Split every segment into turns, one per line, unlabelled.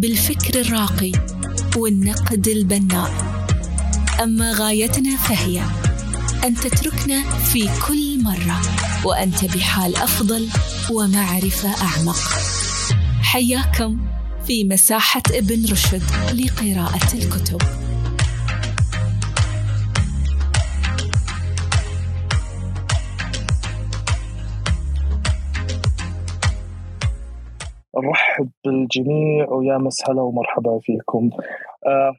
بالفكر الراقي والنقد البناء. أما غايتنا فهي أن تتركنا في كل مرة وأنت بحال أفضل ومعرفة أعمق. حياكم في مساحة ابن رشد لقراءة الكتب.
نرحب بالجميع ويا مسهلا ومرحبا فيكم. آه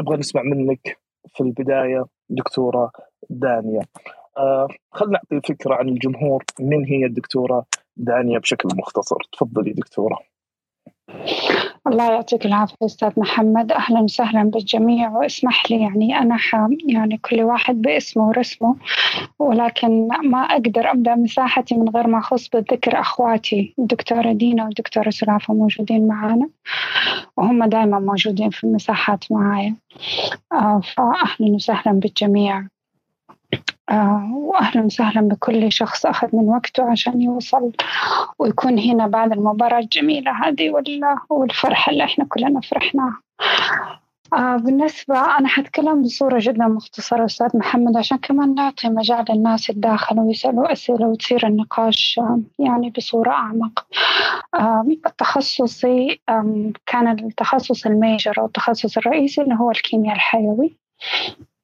نبغى نسمع منك في البداية دكتورة دانيا آه خلنا نعطي فكرة عن الجمهور. من هي الدكتورة دانيا بشكل مختصر؟ تفضلي دكتورة.
الله يعطيك العافية أستاذ محمد. أهلا وسهلا بالجميع. واسمح لي يعني أنا يعني كل واحد باسمه ورسمه ولكن ما أقدر أبدأ مساحتي من غير ما أخص بالذكر أخواتي الدكتورة دينا والدكتورة سلافة موجودين معانا وهم دائما موجودين في المساحات معايا. آه، فأهلا وسهلا بالجميع. وأهلا وسهلا بكل شخص أخذ من وقته عشان يوصل ويكون هنا بعد المباراة الجميلة هذه والفرحة اللي إحنا كلنا فرحناها. آه بالنسبة أنا حتكلم بصورة جدا مختصرة أستاذ محمد عشان كمان نعطي مجال للناس الداخل ويسألوا أسئلة وتصير النقاش آه يعني بصورة أعمق. آه التخصصي آه كان التخصص ال major أو التخصص الرئيسي اللي هو الكيمياء الحيوي. آه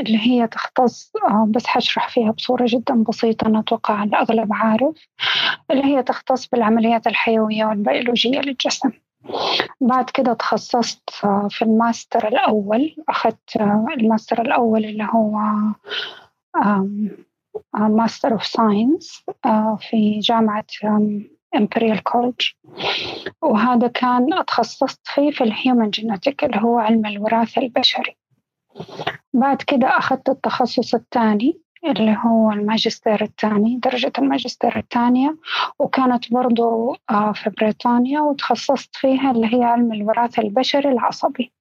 اللي هي تختص آه بس حشرح فيها بصورة جدا بسيطة أنا أتوقع الأغلب عارف اللي هي تختص بالعمليات الحيوية والبيولوجية للجسم. بعد كده تخصصت آه في الماستر الأول أخذت آه الماستر الأول اللي هو Master of Science في جامعة إمبريال كوليدج وهذا كان تخصصت فيه في ال human genetic اللي هو علم الوراثة البشري. بعد كده أخذت التخصص الثاني اللي هو الماجستير الثاني درجة الماجستير الثانية وكانت برضو آه، في بريطانيا وتخصصت فيها اللي هي علم الوراثة البشري العصبي.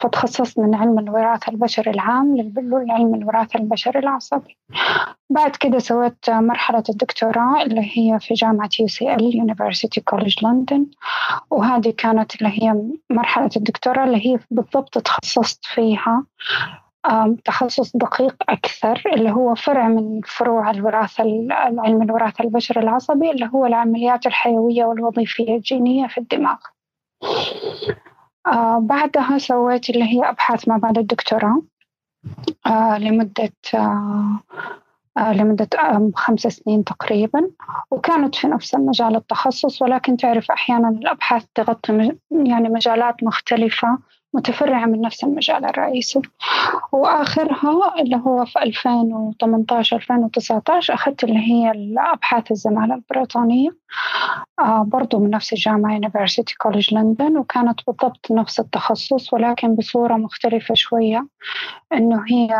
فتخصصت من علم الوراثة البشري العام لعلم الوراثة البشري العصبي. بعد كده سويت مرحلة الدكتوراه اللي هي في جامعة ال University College London. وهذه كانت اللي هي مرحلة الدكتوراه اللي هي بالضبط تخصصت فيها تخصص دقيق أكثر اللي هو فرع من فروع الوراثة علم الوراثة البشري العصبي اللي هو العمليات الحيوية والوظيفية الجينية في الدماغ. آه بعدها سويت اللي هي أبحاث ما بعد الدكتوراه. آه لمدة آه لمدة خمس سنين تقريبا. وكانت في نفس المجال التخصص ولكن تعرف أحيانا الأبحاث تغطي يعني مجالات مختلفة. متفرعة من نفس المجال الرئيسي. وآخرها اللي هو في 2018 2019 أخذت اللي هي الأبحاث الزمالة البريطانية. آه برضو من نفس الجامعة University College London وكانت بالضبط نفس التخصص ولكن بصورة مختلفة شوية. إنه هي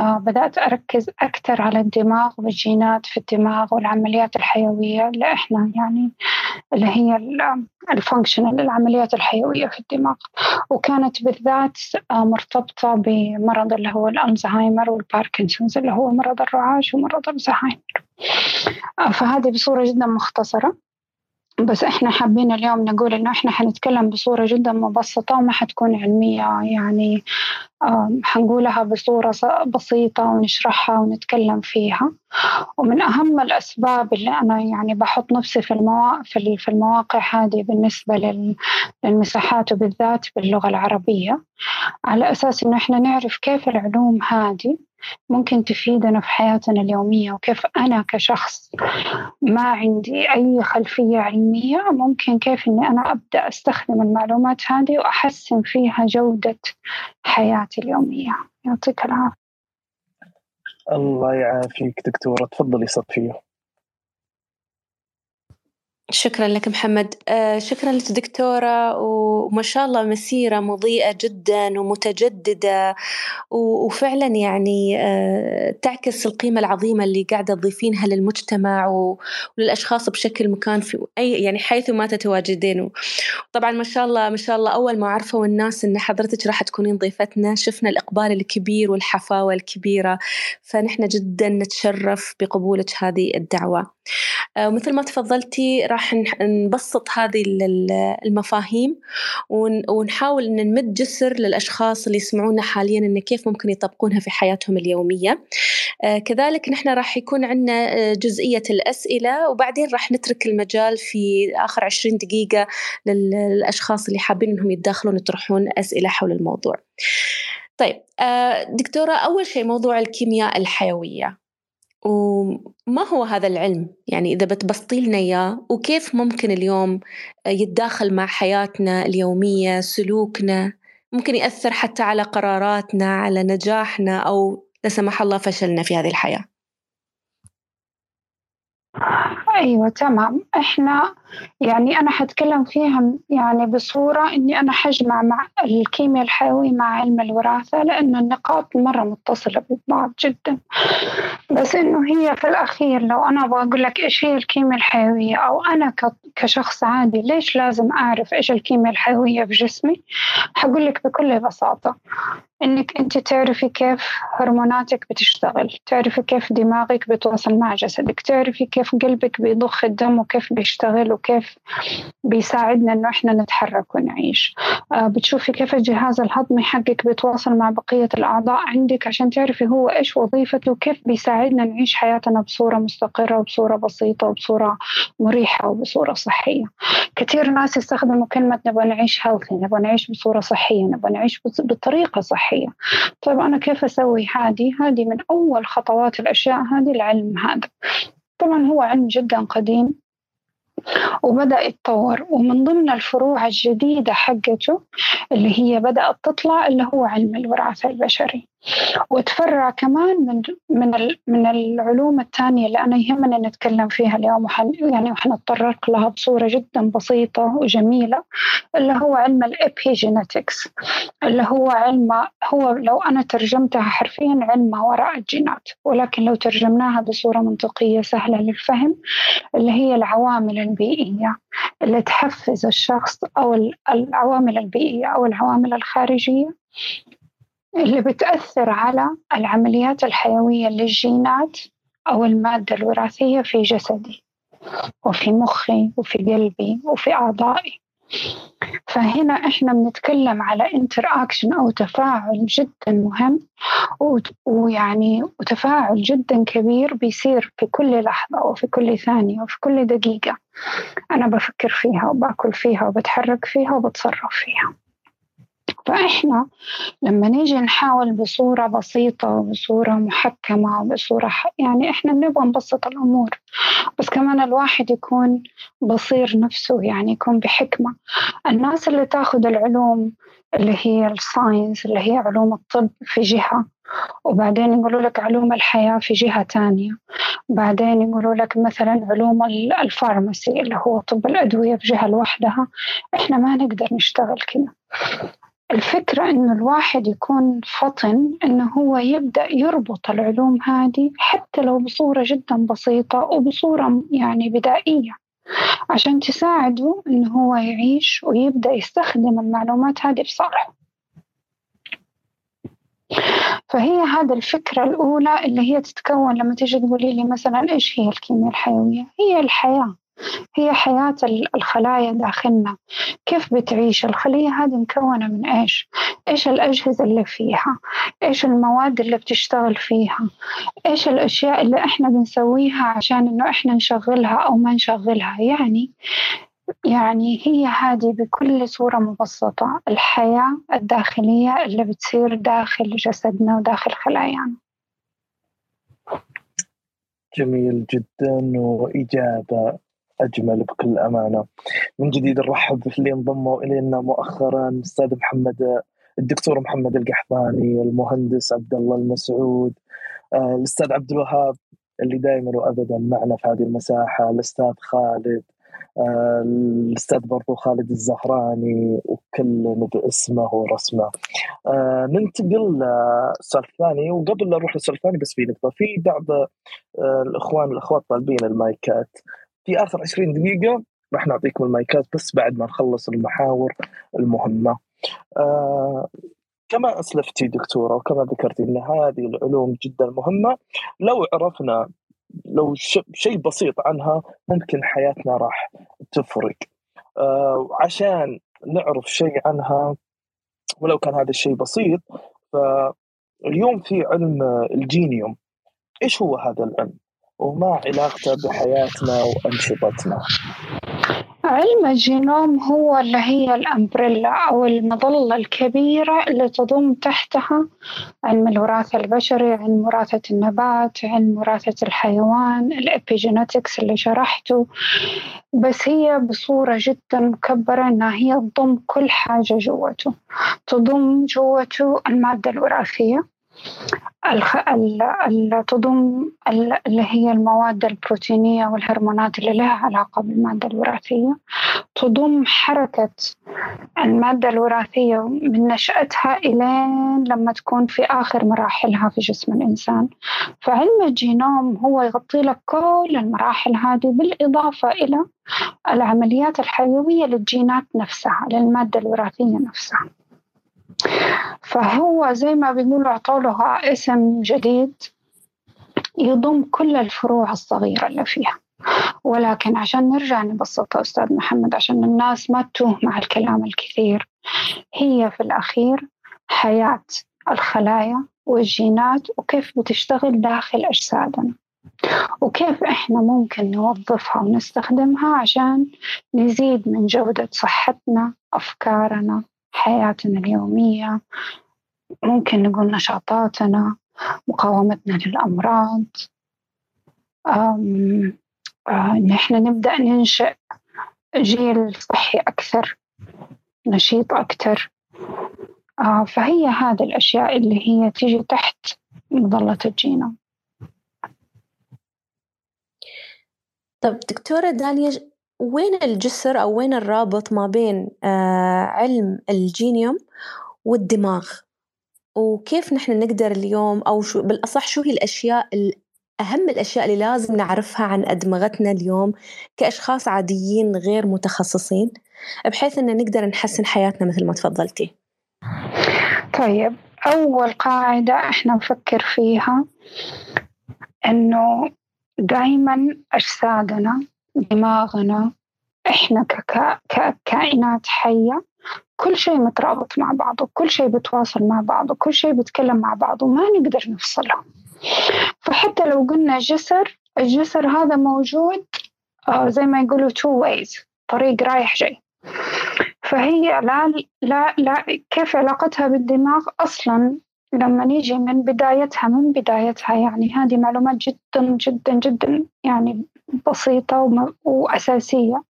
بدأت أركز أكثر على الدماغ والجينات في الدماغ والعمليات الحيوية اللي إحنا يعني اللي هي ال functional العمليات الحيوية في الدماغ. وكانت بالذات آه مرتبطة بمرض اللي هو الألزهايمر والباركنسونز اللي هو مرض الرعاش ومرض الزهايمر. آه فهذه بصورة جدا مختصرة. بس إحنا حابين اليوم نقول إنه إحنا حنتكلم بصورة جدا مبسطة وما حتكون علمية. يعني حنقولها بصورة بسيطة ونشرحها ونتكلم فيها. ومن أهم الأسباب اللي أنا يعني بحط نفسي في المواقع في المواقع هذه بالنسبة للمساحات وبالذات باللغة العربية على أساس إنه إحنا نعرف كيف العلوم هذه ممكن تفيدنا في حياتنا اليومية وكيف أنا كشخص ما عندي أي خلفية علمية ممكن كيف إني أنا أبدأ أستخدم المعلومات هذه وأحسن فيها جودة حياتي اليومية. يعطيك العافية.
الله يعافيك دكتورة تفضلي صفية.
شكرا لك محمد. آه شكرا لك دكتورة وما شاء الله مسيرة مضيئة جدا ومتجددة وفعلا يعني آه تعكس القيمة العظيمة اللي قاعدة تضيفينها للمجتمع وللأشخاص بشكل مكان في أي يعني حيث ما تتواجدين. طبعا ما شاء الله ما شاء الله أول ما عرفوا الناس إن حضرتك راح تكونين ضيفتنا شفنا الإقبال الكبير والحفاوة الكبيرة. فنحن جدا نتشرف بقبولك هذه الدعوة. آه، ومثل ما تفضلتي راح نبسط هذه المفاهيم ونحاول أن نمد جسر للأشخاص اللي يسمعونا حاليا أن كيف ممكن يطبقونها في حياتهم اليومية. آه، كذلك نحن راح يكون عندنا آه، جزئية الأسئلة وبعدين راح نترك المجال في آخر عشرين دقيقة للأشخاص اللي حابين أنهم يتداخلون يطرحون أسئلة حول الموضوع. طيب دكتورة أول شيء موضوع الكيمياء الحيوية. وما هو هذا العلم؟ يعني إذا بتبسطي لنا إياه وكيف ممكن اليوم يتداخل مع حياتنا اليومية سلوكنا ممكن يأثر حتى على قراراتنا على نجاحنا أو لا سمح الله فشلنا في هذه الحياة؟
أيوة تمام. إحنا يعني أنا حتكلم فيها يعني بصورة إني أنا حجمع مع الكيمياء الحيوية مع علم الوراثة لأن النقاط مرة متصلة ببعض جدا. بس إنه هي في الأخير لو أنا بقول لك إيش هي الكيمياء الحيوية أو أنا كشخص عادي ليش لازم أعرف إيش الكيمياء الحيوية في جسمي؟ حقول لك بكل بساطة. إنك أنت تعرفي كيف هرموناتك بتشتغل تعرفي كيف دماغك بتوصل مع جسدك تعرفي كيف قلبك بيضخ الدم وكيف بيشتغل وكيف بيساعدنا إنه إحنا نتحرك ونعيش. آه بتشوفي كيف الجهاز الهضمي حقك بيتواصل مع بقية الأعضاء عندك عشان تعرفي هو إيش وظيفته وكيف بيساعدنا نعيش حياتنا بصورة مستقرة وبصورة بسيطة وبصورة مريحة وبصورة صحية. كثير ناس يستخدموا كلمة نبغى نعيش هيلثي نبغى نعيش بصورة صحية نبغى نعيش بطريقة صحية. طيب أنا كيف أسوي هذه؟ هذه من أول خطوات الأشياء هذه العلم هذا. طبعا هو علم جدا قديم. وبدأ يتطور. ومن ضمن الفروع الجديدة حقته اللي هي بدأت تطلع اللي هو علم الوراثة البشري. وتفرع كمان من من من العلوم الثانية اللي أنا يهمني نتكلم فيها اليوم وحن يعني وحنتطرق لها بصورة جدا بسيطة وجميلة اللي هو علم الابيجينetics اللي هو علم هو لو أنا ترجمتها حرفيا علم ما وراء الجينات ولكن لو ترجمناها بصورة منطقية سهلة للفهم اللي هي العوامل البيئية اللي تحفز الشخص أو العوامل البيئية أو العوامل الخارجية. اللي بتأثر على العمليات الحيوية للجينات أو المادة الوراثية في جسدي وفي مخي وفي قلبي وفي أعضائي. فهنا إحنا بنتكلم على اكشن أو تفاعل جدا مهم ويعني وتفاعل جدا كبير بيصير في كل لحظة وفي كل ثانية وفي كل دقيقة. أنا بفكر فيها وبأكل فيها وبتحرك فيها وبتصرف فيها. فإحنا لما نيجي نحاول بصورة بسيطة وبصورة محكمة وبصورة يعني إحنا بنبغى نبسط الأمور بس كمان الواحد يكون بصير نفسه يعني يكون بحكمة. الناس اللي تاخذ العلوم اللي هي الساينس اللي هي علوم الطب في جهة وبعدين يقولوا لك علوم الحياة في جهة تانية. بعدين يقولوا لك مثلا علوم الفارماسي اللي هو طب الأدوية في جهة لوحدها. إحنا ما نقدر نشتغل كذا الفكرة إنه الواحد يكون فطن إنه هو يبدأ يربط العلوم هذه حتى لو بصورة جدا بسيطة وبصورة يعني بدائية عشان تساعده إنه هو يعيش ويبدأ يستخدم المعلومات هذه بصالحه. فهي هذا الفكرة الأولى اللي هي تتكون لما تيجي تقولي لي مثلا إيش هي الكيمياء الحيوية؟ هي الحياة. هي حياة الخلايا داخلنا. كيف بتعيش؟ الخلية هذه مكونة من إيش؟ إيش الأجهزة اللي فيها؟ إيش المواد اللي بتشتغل فيها؟ إيش الأشياء اللي إحنا بنسويها عشان إنه إحنا نشغلها أو ما نشغلها؟ يعني يعني هي هذه بكل صورة مبسطة الحياة الداخلية اللي بتصير داخل جسدنا وداخل خلايانا.
جميل جدا وإجابة أجمل بكل أمانة. من جديد نرحب اللي انضموا إلينا مؤخرا الأستاذ محمد الدكتور محمد القحطاني المهندس عبد الله المسعود آه، الأستاذ عبد الوهاب اللي دائما وأبدا معنا في هذه المساحة الأستاذ خالد آه، الأستاذ برضو خالد الزهراني وكل باسمه ورسمه. آه، ننتقل للسؤال الثاني وقبل لا نروح للسؤال الثاني بس في نقطة في بعض الإخوان والأخوات طالبين المايكات. في آخر 20 دقيقة راح نعطيكم المايكات بس بعد ما نخلص المحاور المهمة. كما أسلفتي دكتورة وكما ذكرتي أن هذه العلوم جدا مهمة. لو عرفنا لو شيء بسيط عنها ممكن حياتنا راح تفرق. آه عشان نعرف شيء عنها ولو كان هذا الشيء بسيط فاليوم في علم الجينيوم. إيش هو هذا العلم؟ وما علاقته بحياتنا وأنشطتنا.
علم الجينوم هو اللي هي الأمبريلا أو المظلة الكبيرة اللي تضم تحتها علم الوراثة البشري، علم وراثة النبات، علم وراثة الحيوان، الإبيجينيتكس اللي شرحته، بس هي بصورة جدا مكبرة إنها هي تضم كل حاجة جوته، تضم جوته المادة الوراثية. تضم اللي هي المواد البروتينية والهرمونات اللي لها علاقة بالمادة الوراثية. تضم حركة المادة الوراثية من نشأتها إلين لما تكون في آخر مراحلها في جسم الإنسان. فعلم الجينوم هو يغطي لك كل المراحل هذه بالإضافة إلى العمليات الحيوية للجينات نفسها للمادة الوراثية نفسها. فهو زي ما بيقولوا عطولها اسم جديد يضم كل الفروع الصغيرة اللي فيها. ولكن عشان نرجع نبسطها أستاذ محمد عشان الناس ما تتوه مع الكلام الكثير هي في الأخير حياة الخلايا والجينات وكيف بتشتغل داخل أجسادنا. وكيف إحنا ممكن نوظفها ونستخدمها عشان نزيد من جودة صحتنا أفكارنا حياتنا اليومية ممكن نقول نشاطاتنا مقاومتنا للأمراض. إن إحنا نبدأ ننشئ جيل صحي أكثر نشيط أكثر. آه فهي هذه الأشياء اللي هي تيجي تحت مظلة الجينوم.
طب دكتورة داليا وين الجسر أو وين الرابط ما بين آه علم الجينيوم والدماغ؟ وكيف نحن نقدر اليوم أو شو بالأصح شو هي الأشياء أهم الأشياء اللي لازم نعرفها عن أدمغتنا اليوم كأشخاص عاديين غير متخصصين بحيث أن نقدر نحسن حياتنا مثل ما تفضلتي؟
طيب أول قاعدة إحنا نفكر فيها إنه دائما أجسادنا دماغنا إحنا ككائنات حية كل شيء مترابط مع بعضه كل شيء بتواصل مع بعضه كل شيء بيتكلم مع بعضه ما نقدر نفصلها فحتى لو قلنا جسر الجسر هذا موجود آه زي ما يقولوا two ways طريق رايح جاي. فهي لا لا لا كيف علاقتها بالدماغ؟ أصلا لما نيجي من بدايتها من بدايتها يعني هذه معلومات جدا جدا جدا يعني بسيطة وأساسية.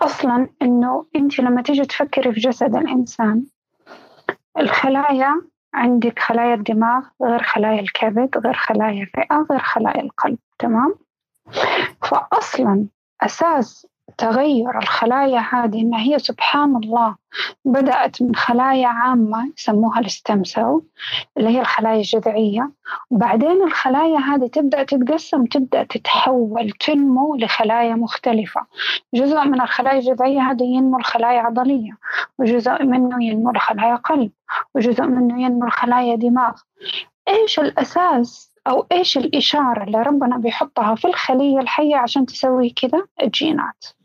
أصلا إنه أنت لما تيجي تفكري في جسد الإنسان الخلايا عندك خلايا الدماغ غير خلايا الكبد غير خلايا الرئة غير خلايا القلب تمام؟ فأصلا أساس تغير الخلايا هذه إن هي سبحان الله. بدأت من خلايا عامة يسموها الستم اللي هي الخلايا الجذعية. وبعدين الخلايا هذه تبدأ تتقسم تبدأ تتحول تنمو لخلايا مختلفة. جزء من الخلايا الجذعية هذه ينمو الخلايا عضلية وجزء منه ينمو لخلايا قلب وجزء منه ينمو لخلايا دماغ. إيش الأساس أو إيش الإشارة اللي ربنا بيحطها في الخلية الحية عشان تسوي كذا؟ الجينات.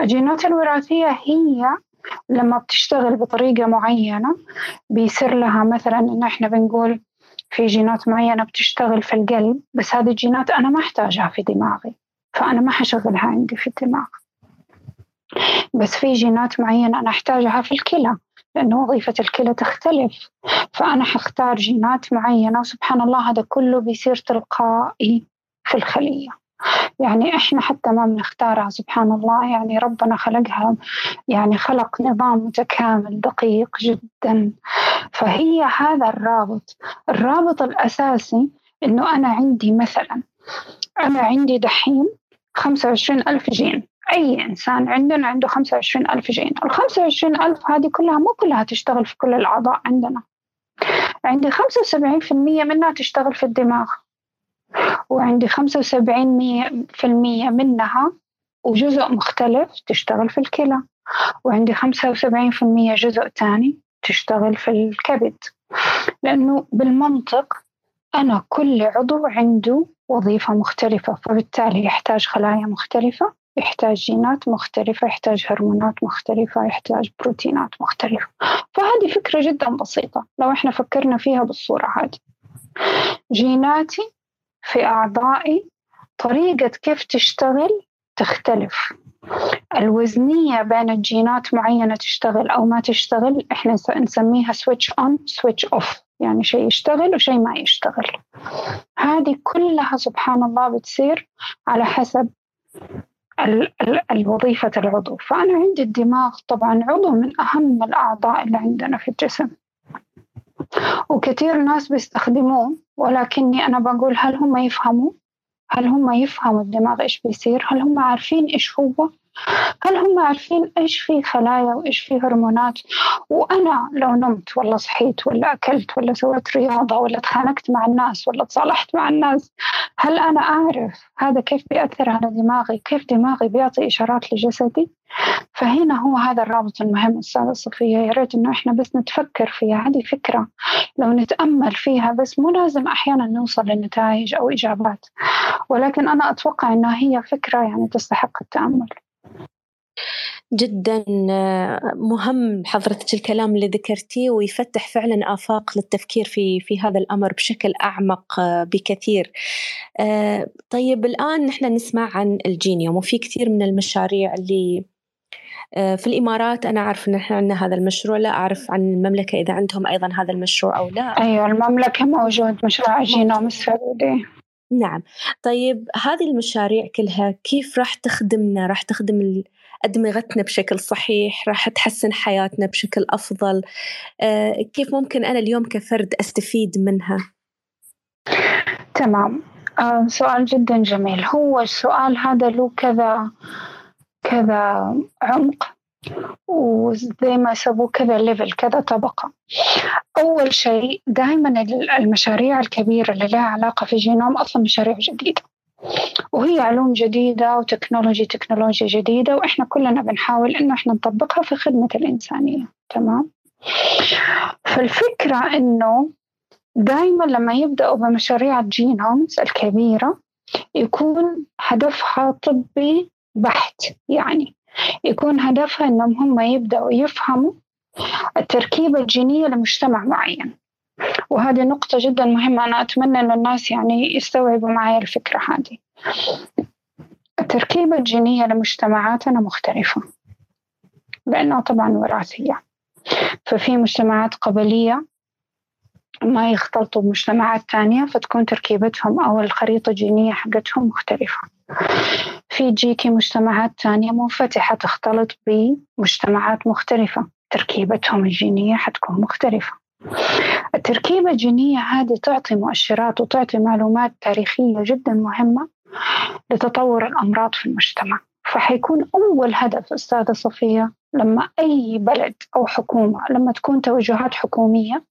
الجينات الوراثية هي لما بتشتغل بطريقة معينة بيصير لها مثلا إن إحنا بنقول في جينات معينة بتشتغل في القلب بس هذه الجينات أنا ما أحتاجها في دماغي فأنا ما حشغلها عندي في الدماغ. بس في جينات معينة أنا أحتاجها في الكلى لأن وظيفة الكلى تختلف. فأنا حختار جينات معينة وسبحان الله هذا كله بيصير تلقائي في الخلية. يعني إحنا حتى ما بنختارها سبحان الله. يعني ربنا خلقها يعني خلق نظام متكامل دقيق جدا. فهي هذا الرابط. الرابط الأساسي إنه أنا عندي مثلا أنا عندي دحين خمسة وعشرين ألف جين. أي إنسان عندنا عنده خمسة وعشرين ألف جين. الخمسة وعشرين ألف هذه كلها مو كلها تشتغل في كل الأعضاء عندنا. عندي خمسة وسبعين في المية منها تشتغل في الدماغ. وعندي خمسة وسبعين في المية منها وجزء مختلف تشتغل في الكلى وعندي خمسة وسبعين في المية جزء تاني تشتغل في الكبد. لأنه بالمنطق أنا كل عضو عنده وظيفة مختلفة فبالتالي يحتاج خلايا مختلفة يحتاج جينات مختلفة يحتاج هرمونات مختلفة يحتاج بروتينات مختلفة. فهذه فكرة جدا بسيطة لو إحنا فكرنا فيها بالصورة هذه. جيناتي في أعضائي طريقة كيف تشتغل تختلف. الوزنية بين الجينات معينة تشتغل أو ما تشتغل إحنا نسميها switch on switch off يعني شيء يشتغل وشيء ما يشتغل. هذه كلها سبحان الله بتصير على حسب الوظيفة العضو. فأنا عندي الدماغ طبعا عضو من أهم الأعضاء اللي عندنا في الجسم. وكثير ناس بيستخدموه ولكني أنا بقول هل هم يفهموا؟ هل هم يفهموا الدماغ إيش بيصير؟ هل هم عارفين إيش هو؟ هل هم عارفين إيش في خلايا وإيش في هرمونات؟ وأنا لو نمت ولا صحيت ولا أكلت ولا سويت رياضة ولا تخانقت مع الناس ولا تصالحت مع الناس هل أنا أعرف هذا كيف بيأثر على دماغي؟ كيف دماغي بيعطي إشارات لجسدي؟ فهنا هو هذا الرابط المهم أستاذة صفية. يا ريت إنه إحنا بس نتفكر فيها. هذه فكرة لو نتأمل فيها بس مو لازم أحيانا نوصل لنتائج أو إجابات ولكن أنا أتوقع إنها هي فكرة يعني تستحق التأمل.
جدا مهم حضرتك الكلام اللي ذكرتيه ويفتح فعلا آفاق للتفكير في في هذا الأمر بشكل أعمق بكثير. طيب الآن نحن نسمع عن الجينيوم وفي كثير من المشاريع اللي في الإمارات أنا أعرف أن إحنا عندنا هذا المشروع لا أعرف عن المملكة إذا عندهم أيضا هذا المشروع أو لا
أيوة المملكة موجود مشروع الجينوم السعودي
نعم. طيب هذه المشاريع كلها كيف راح تخدمنا؟ راح تخدم أدمغتنا بشكل صحيح؟ راح تحسن حياتنا بشكل أفضل؟ آه، كيف ممكن أنا اليوم كفرد أستفيد منها؟
تمام. آه، سؤال جدا جميل. هو السؤال هذا له كذا كذا عمق. وزي ما يسموه كذا level كذا طبقة. أول شيء دائما المشاريع الكبيرة اللي لها علاقة في الجينوم أصلا مشاريع جديدة. وهي علوم جديدة و technology تكنولوجيا جديدة وإحنا كلنا بنحاول إنه إحنا نطبقها في خدمة الإنسانية. تمام؟ فالفكرة إنه دائما لما يبدأوا بمشاريع الجينومز الكبيرة يكون هدفها طبي بحت. يعني يكون هدفها إنهم هم يبدأوا يفهموا التركيبة الجينية لمجتمع معين. وهذه نقطة جدا مهمة أنا أتمنى أن الناس يعني يستوعبوا معي الفكرة هذه. التركيبة الجينية لمجتمعاتنا مختلفة لأنها طبعا وراثية. ففي مجتمعات قبلية ما يختلطوا بمجتمعات تانية فتكون تركيبتهم أو الخريطة الجينية حقتهم مختلفة. في جيكي مجتمعات تانية منفتحة تختلط بمجتمعات مختلفة. تركيبتهم الجينية حتكون مختلفة. التركيبة الجينية هذه تعطي مؤشرات وتعطي معلومات تاريخية جدا مهمة لتطور الأمراض في المجتمع. فحيكون أول هدف أستاذة صفية لما أي بلد أو حكومة لما تكون توجهات حكومية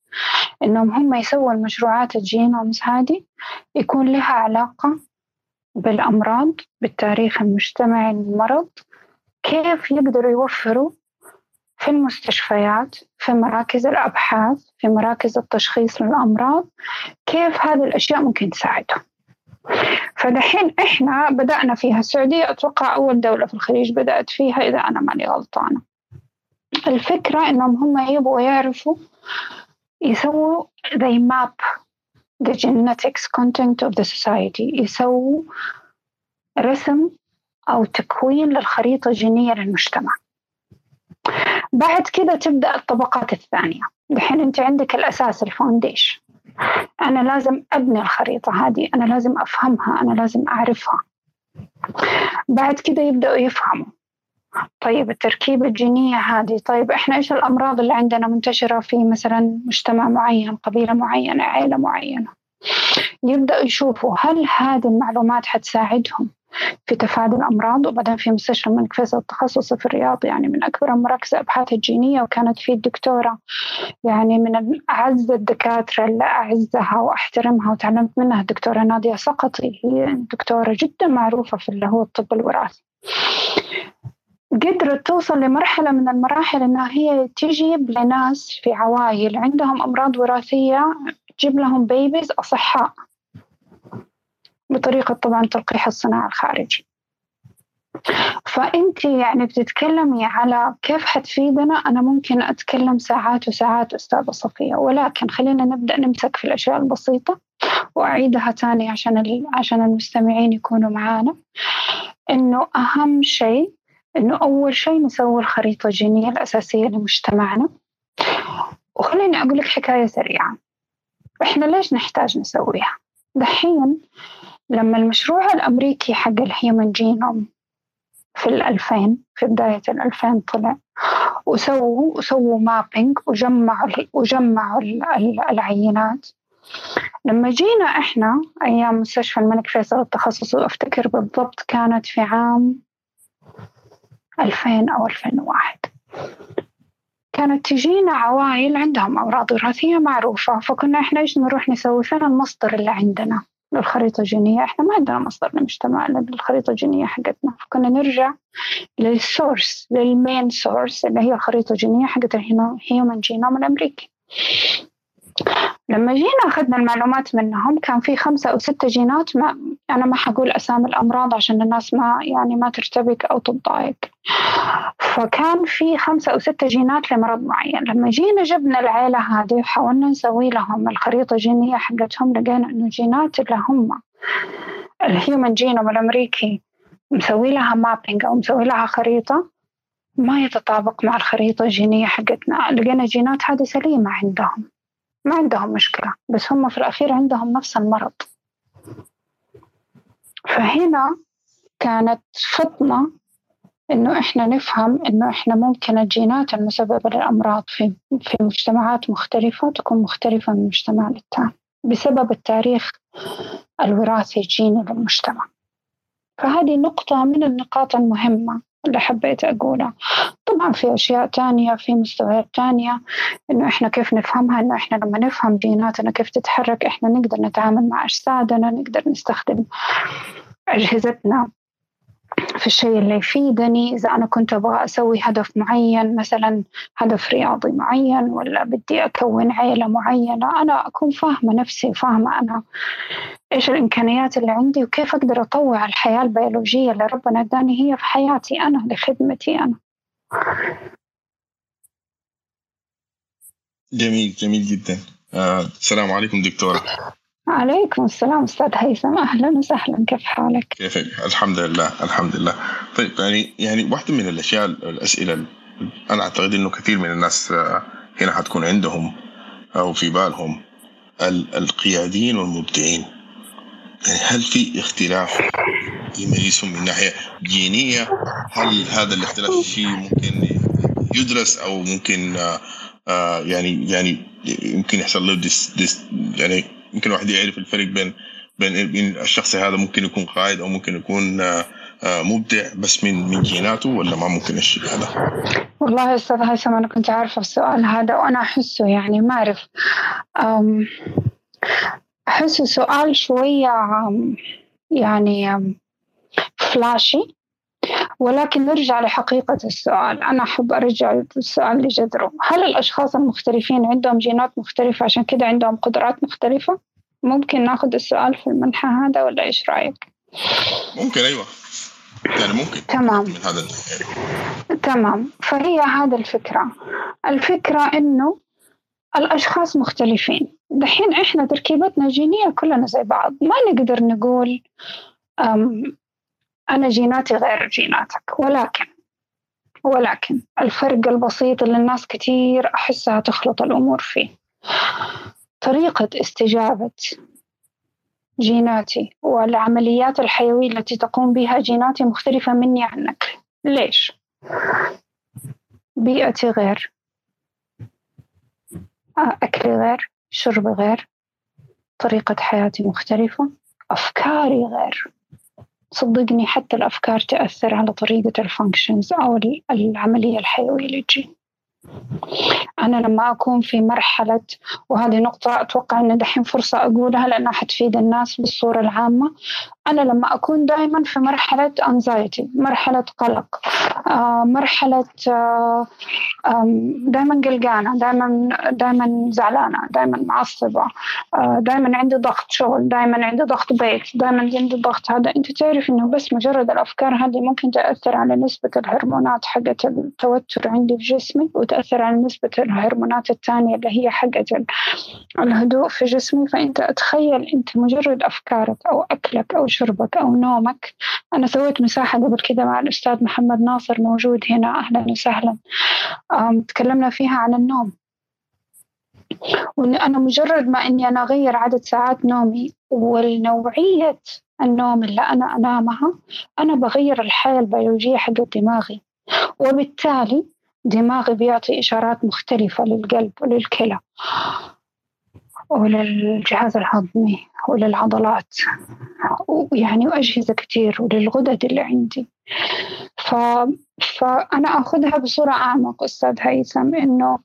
إنهم هم يسووا المشروعات الجينومز هذه يكون لها علاقة بالأمراض بالتاريخ المجتمعي للمرض كيف يقدروا يوفروا في المستشفيات في مراكز الأبحاث في مراكز التشخيص للأمراض كيف هذه الأشياء ممكن تساعدهم. فدحين إحنا بدأنا فيها. السعودية أتوقع أول دولة في الخليج بدأت فيها إذا أنا ماني غلطانة. الفكرة إنهم هم يبغوا يعرفوا يسووا they map the genetics content of the society يسووا رسم أو تكوين للخريطة الجينية للمجتمع. بعد كده تبدأ الطبقات الثانية. الحين أنت عندك الأساس الفاونديشن. أنا لازم أبني الخريطة هذه أنا لازم أفهمها أنا لازم أعرفها. بعد كده يبدأوا يفهموا. طيب التركيبة الجينية هذه طيب إحنا إيش الأمراض اللي عندنا منتشرة في مثلا مجتمع معين قبيلة معينة عائلة معينة؟ يبدأوا يشوفوا هل هذه المعلومات حتساعدهم في تفادي الأمراض؟ وبعدين في مستشفى الملك فيصل التخصص في الرياض يعني من أكبر مراكز الأبحاث الجينية وكانت في الدكتورة يعني من أعز الدكاترة اللي أعزها وأحترمها وتعلمت منها الدكتورة نادية سقطي هي دكتورة جدا معروفة في اللي هو الطب الوراثي. قدرت توصل لمرحلة من المراحل إنها هي تجيب لناس في عوائل عندهم أمراض وراثية تجيب لهم بيبيز أصحاء. بطريقة طبعا تلقيح الصناعة الخارجي. فأنت يعني بتتكلمي على كيف حتفيدنا؟ أنا ممكن أتكلم ساعات وساعات أستاذة صفية ولكن خلينا نبدأ نمسك في الأشياء البسيطة وأعيدها تاني عشان عشان المستمعين يكونوا معانا. إنه أهم شيء إنه أول شيء نسوي الخريطة الجينية الأساسية لمجتمعنا. وخليني أقول لك حكاية سريعة. إحنا ليش نحتاج نسويها؟ دحين لما المشروع الأمريكي حق ال human genome في الألفين في بداية الألفين طلع وسووا وسووا mapping وجمعوا وجمعوا العينات. لما جينا إحنا أيام مستشفى الملك فيصل التخصصي افتكر بالضبط كانت في عام 2000 أو 2001 كانت تجينا عوائل عندهم أمراض وراثية معروفة فكنا إحنا إيش نروح نسوي؟ فين المصدر اللي عندنا؟ للخريطة الجينية إحنا ما عندنا مصدر للمجتمع للخريطة الجينية حقتنا. فكنا نرجع لل source لل main source اللي هي الخريطة الجينية حقت ال human genome الأمريكي. لما جينا أخذنا المعلومات منهم كان في خمسة أو ستة جينات ما أنا ما حقول أسامي الأمراض عشان الناس ما يعني ما ترتبك أو تتضايق فكان في خمسة أو ستة جينات لمرض معين. لما جينا جبنا العيلة هذه وحاولنا نسوي لهم الخريطة الجينية حقتهم لقينا إنه جينات اللي هم ال human genome الأمريكي مسوي لها mapping أو مسوي لها خريطة ما يتطابق مع الخريطة الجينية حقتنا. لقينا جينات هذه سليمة عندهم. ما عندهم مشكلة بس هم في الأخير عندهم نفس المرض. فهنا كانت فطنة إنه إحنا نفهم إنه إحنا ممكن الجينات المسببة للأمراض في في مجتمعات مختلفة تكون مختلفة من مجتمع للتاني بسبب التاريخ الوراثي الجيني للمجتمع. فهذه نقطة من النقاط المهمة. اللي حبيت أقولها طبعا في أشياء تانية في مستويات تانية إنه إحنا كيف نفهمها إنه إحنا لما نفهم جيناتنا كيف تتحرك إحنا نقدر نتعامل مع أجسادنا نقدر نستخدم أجهزتنا. في الشيء اللي يفيدني. إذا أنا كنت أبغى أسوي هدف معين مثلا هدف رياضي معين ولا بدي أكون عيلة معينة أنا أكون فاهمة نفسي وفاهمة أنا إيش الإمكانيات اللي عندي وكيف أقدر أطوع الحياة البيولوجية اللي ربنا اداني هي في حياتي أنا لخدمتي أنا.
جميل جميل جدا. آه، السلام عليكم دكتورة.
عليكم السلام أستاذ هيثم أهلا وسهلا كيف حالك؟
كيفك؟ الحمد لله الحمد لله طيب يعني يعني واحدة من الأشياء الأسئلة أنا أعتقد إنه كثير من الناس آه، هنا حتكون عندهم أو في بالهم القياديين والمبدعين يعني هل في اختلاف يميزهم من ناحية جينية؟ هل هذا الاختلاف شيء ممكن يدرس أو ممكن آه، آه، يعني يعني يمكن يحصل له this this يعني يمكن الواحد يعرف الفرق بين بين الشخص هذا ممكن يكون قائد أو ممكن يكون آه، آه، مبدع بس من من جيناته ولا ما ممكن الشيء هذا؟
والله أستاذ هيثم أنا كنت عارفة السؤال هذا وأنا أحسه يعني ما أعرف احسه سؤال شوية يعني فلاشي ولكن نرجع لحقيقة السؤال. أنا أحب أرجع السؤال لجذره. هل الأشخاص المختلفين عندهم جينات مختلفة؟ عشان كده عندهم قدرات مختلفة؟ ممكن ناخذ السؤال في المنحى هذا ولا إيش رأيك؟
ممكن أيوة. يعني ممكن.
تمام. من هذا تمام. فهي هذا الفكرة. الفكرة إنه الأشخاص مختلفين. دحين إحنا تركيبتنا الجينية كلنا زي بعض. ما نقدر نقول أنا جيناتي غير جيناتك ولكن ولكن الفرق البسيط اللي الناس كتير أحسها تخلط الأمور فيه. طريقة استجابة جيناتي والعمليات الحيوية التي تقوم بها جيناتي مختلفة مني عنك. ليش؟ بيئتي غير أكلي غير شربي غير طريقة حياتي مختلفة أفكاري غير. صدقني حتى الأفكار تأثر على طريقة الفانكشنز أو العملية الحيوية تجي. أنا لما أكون في مرحلة وهذه نقطة أتوقع أن دحين فرصة أقولها لأنها حتفيد الناس بالصورة العامة. أنا لما أكون دائما في مرحلة anxiety مرحلة قلق آه، مرحلة آه، دائما قلقانة دائما دائما زعلانة دائما معصبة آه، دائما عندي ضغط شغل دائما عندي ضغط بيت دائما عندي ضغط هذا. أنت تعرف إنه بس مجرد الأفكار هذه ممكن تأثر على نسبة الهرمونات حقت التوتر عندي في جسمي وتأثر على نسبة الهرمونات الثانية اللي هي حقت الهدوء في جسمي. فأنت أتخيل أنت مجرد أفكارك أو أكلك أو شربك أو نومك. أنا سويت مساحة قبل كذا مع الأستاذ محمد ناصر موجود هنا. أهلا وسهلا. تكلمنا فيها عن النوم. وإن أنا مجرد ما إني أنا أغير عدد ساعات نومي والنوعية النوم اللي أنا أنامها أنا بغير الحالة البيولوجية حق دماغي. وبالتالي دماغي بيعطي إشارات مختلفة للقلب وللكلى وللجهاز الهضمي وللعضلات ويعني وأجهزة كتير وللغدد اللي عندي. ف... فأنا أخذها بصورة أعمق أستاذ هيثم إنه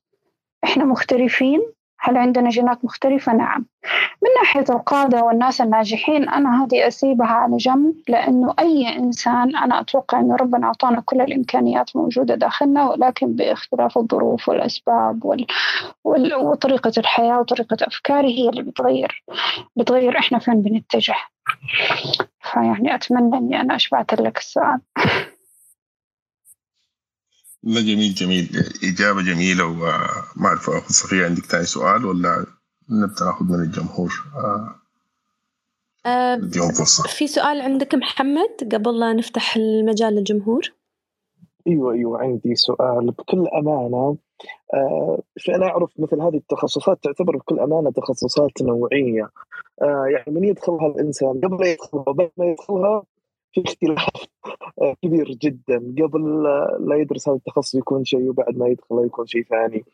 إحنا مختلفين هل عندنا جينات مختلفة؟ نعم. من ناحية القادة والناس الناجحين أنا هذه أسيبها على جنب لأنه أي إنسان أنا أتوقع أنه ربنا أعطانا كل الإمكانيات موجودة داخلنا ولكن باختلاف الظروف والأسباب وال... وال... وطريقة الحياة وطريقة أفكاري هي اللي بتغير بتغير إحنا فين بنتجه. فيعني أتمنى أني أنا أشبعت لك السؤال.
لا جميل جميل. إجابة جميلة وما أعرف صفية عندك ثاني سؤال ولا نبدأ نأخذ من الجمهور؟
آه فرصة. في سؤال عندك محمد قبل لا نفتح المجال للجمهور؟
أيوه أيوه عندي سؤال. بكل أمانة آه فانا أعرف مثل هذه التخصصات تعتبر بكل أمانة تخصصات نوعية. آه يعني من يدخلها الإنسان؟ قبل يدخلها وبعد ما يدخلها في اختلاف آه، كبير جدا. قبل لا يدرس هذا التخصص يكون شيء وبعد ما يدخل يكون شيء ثاني.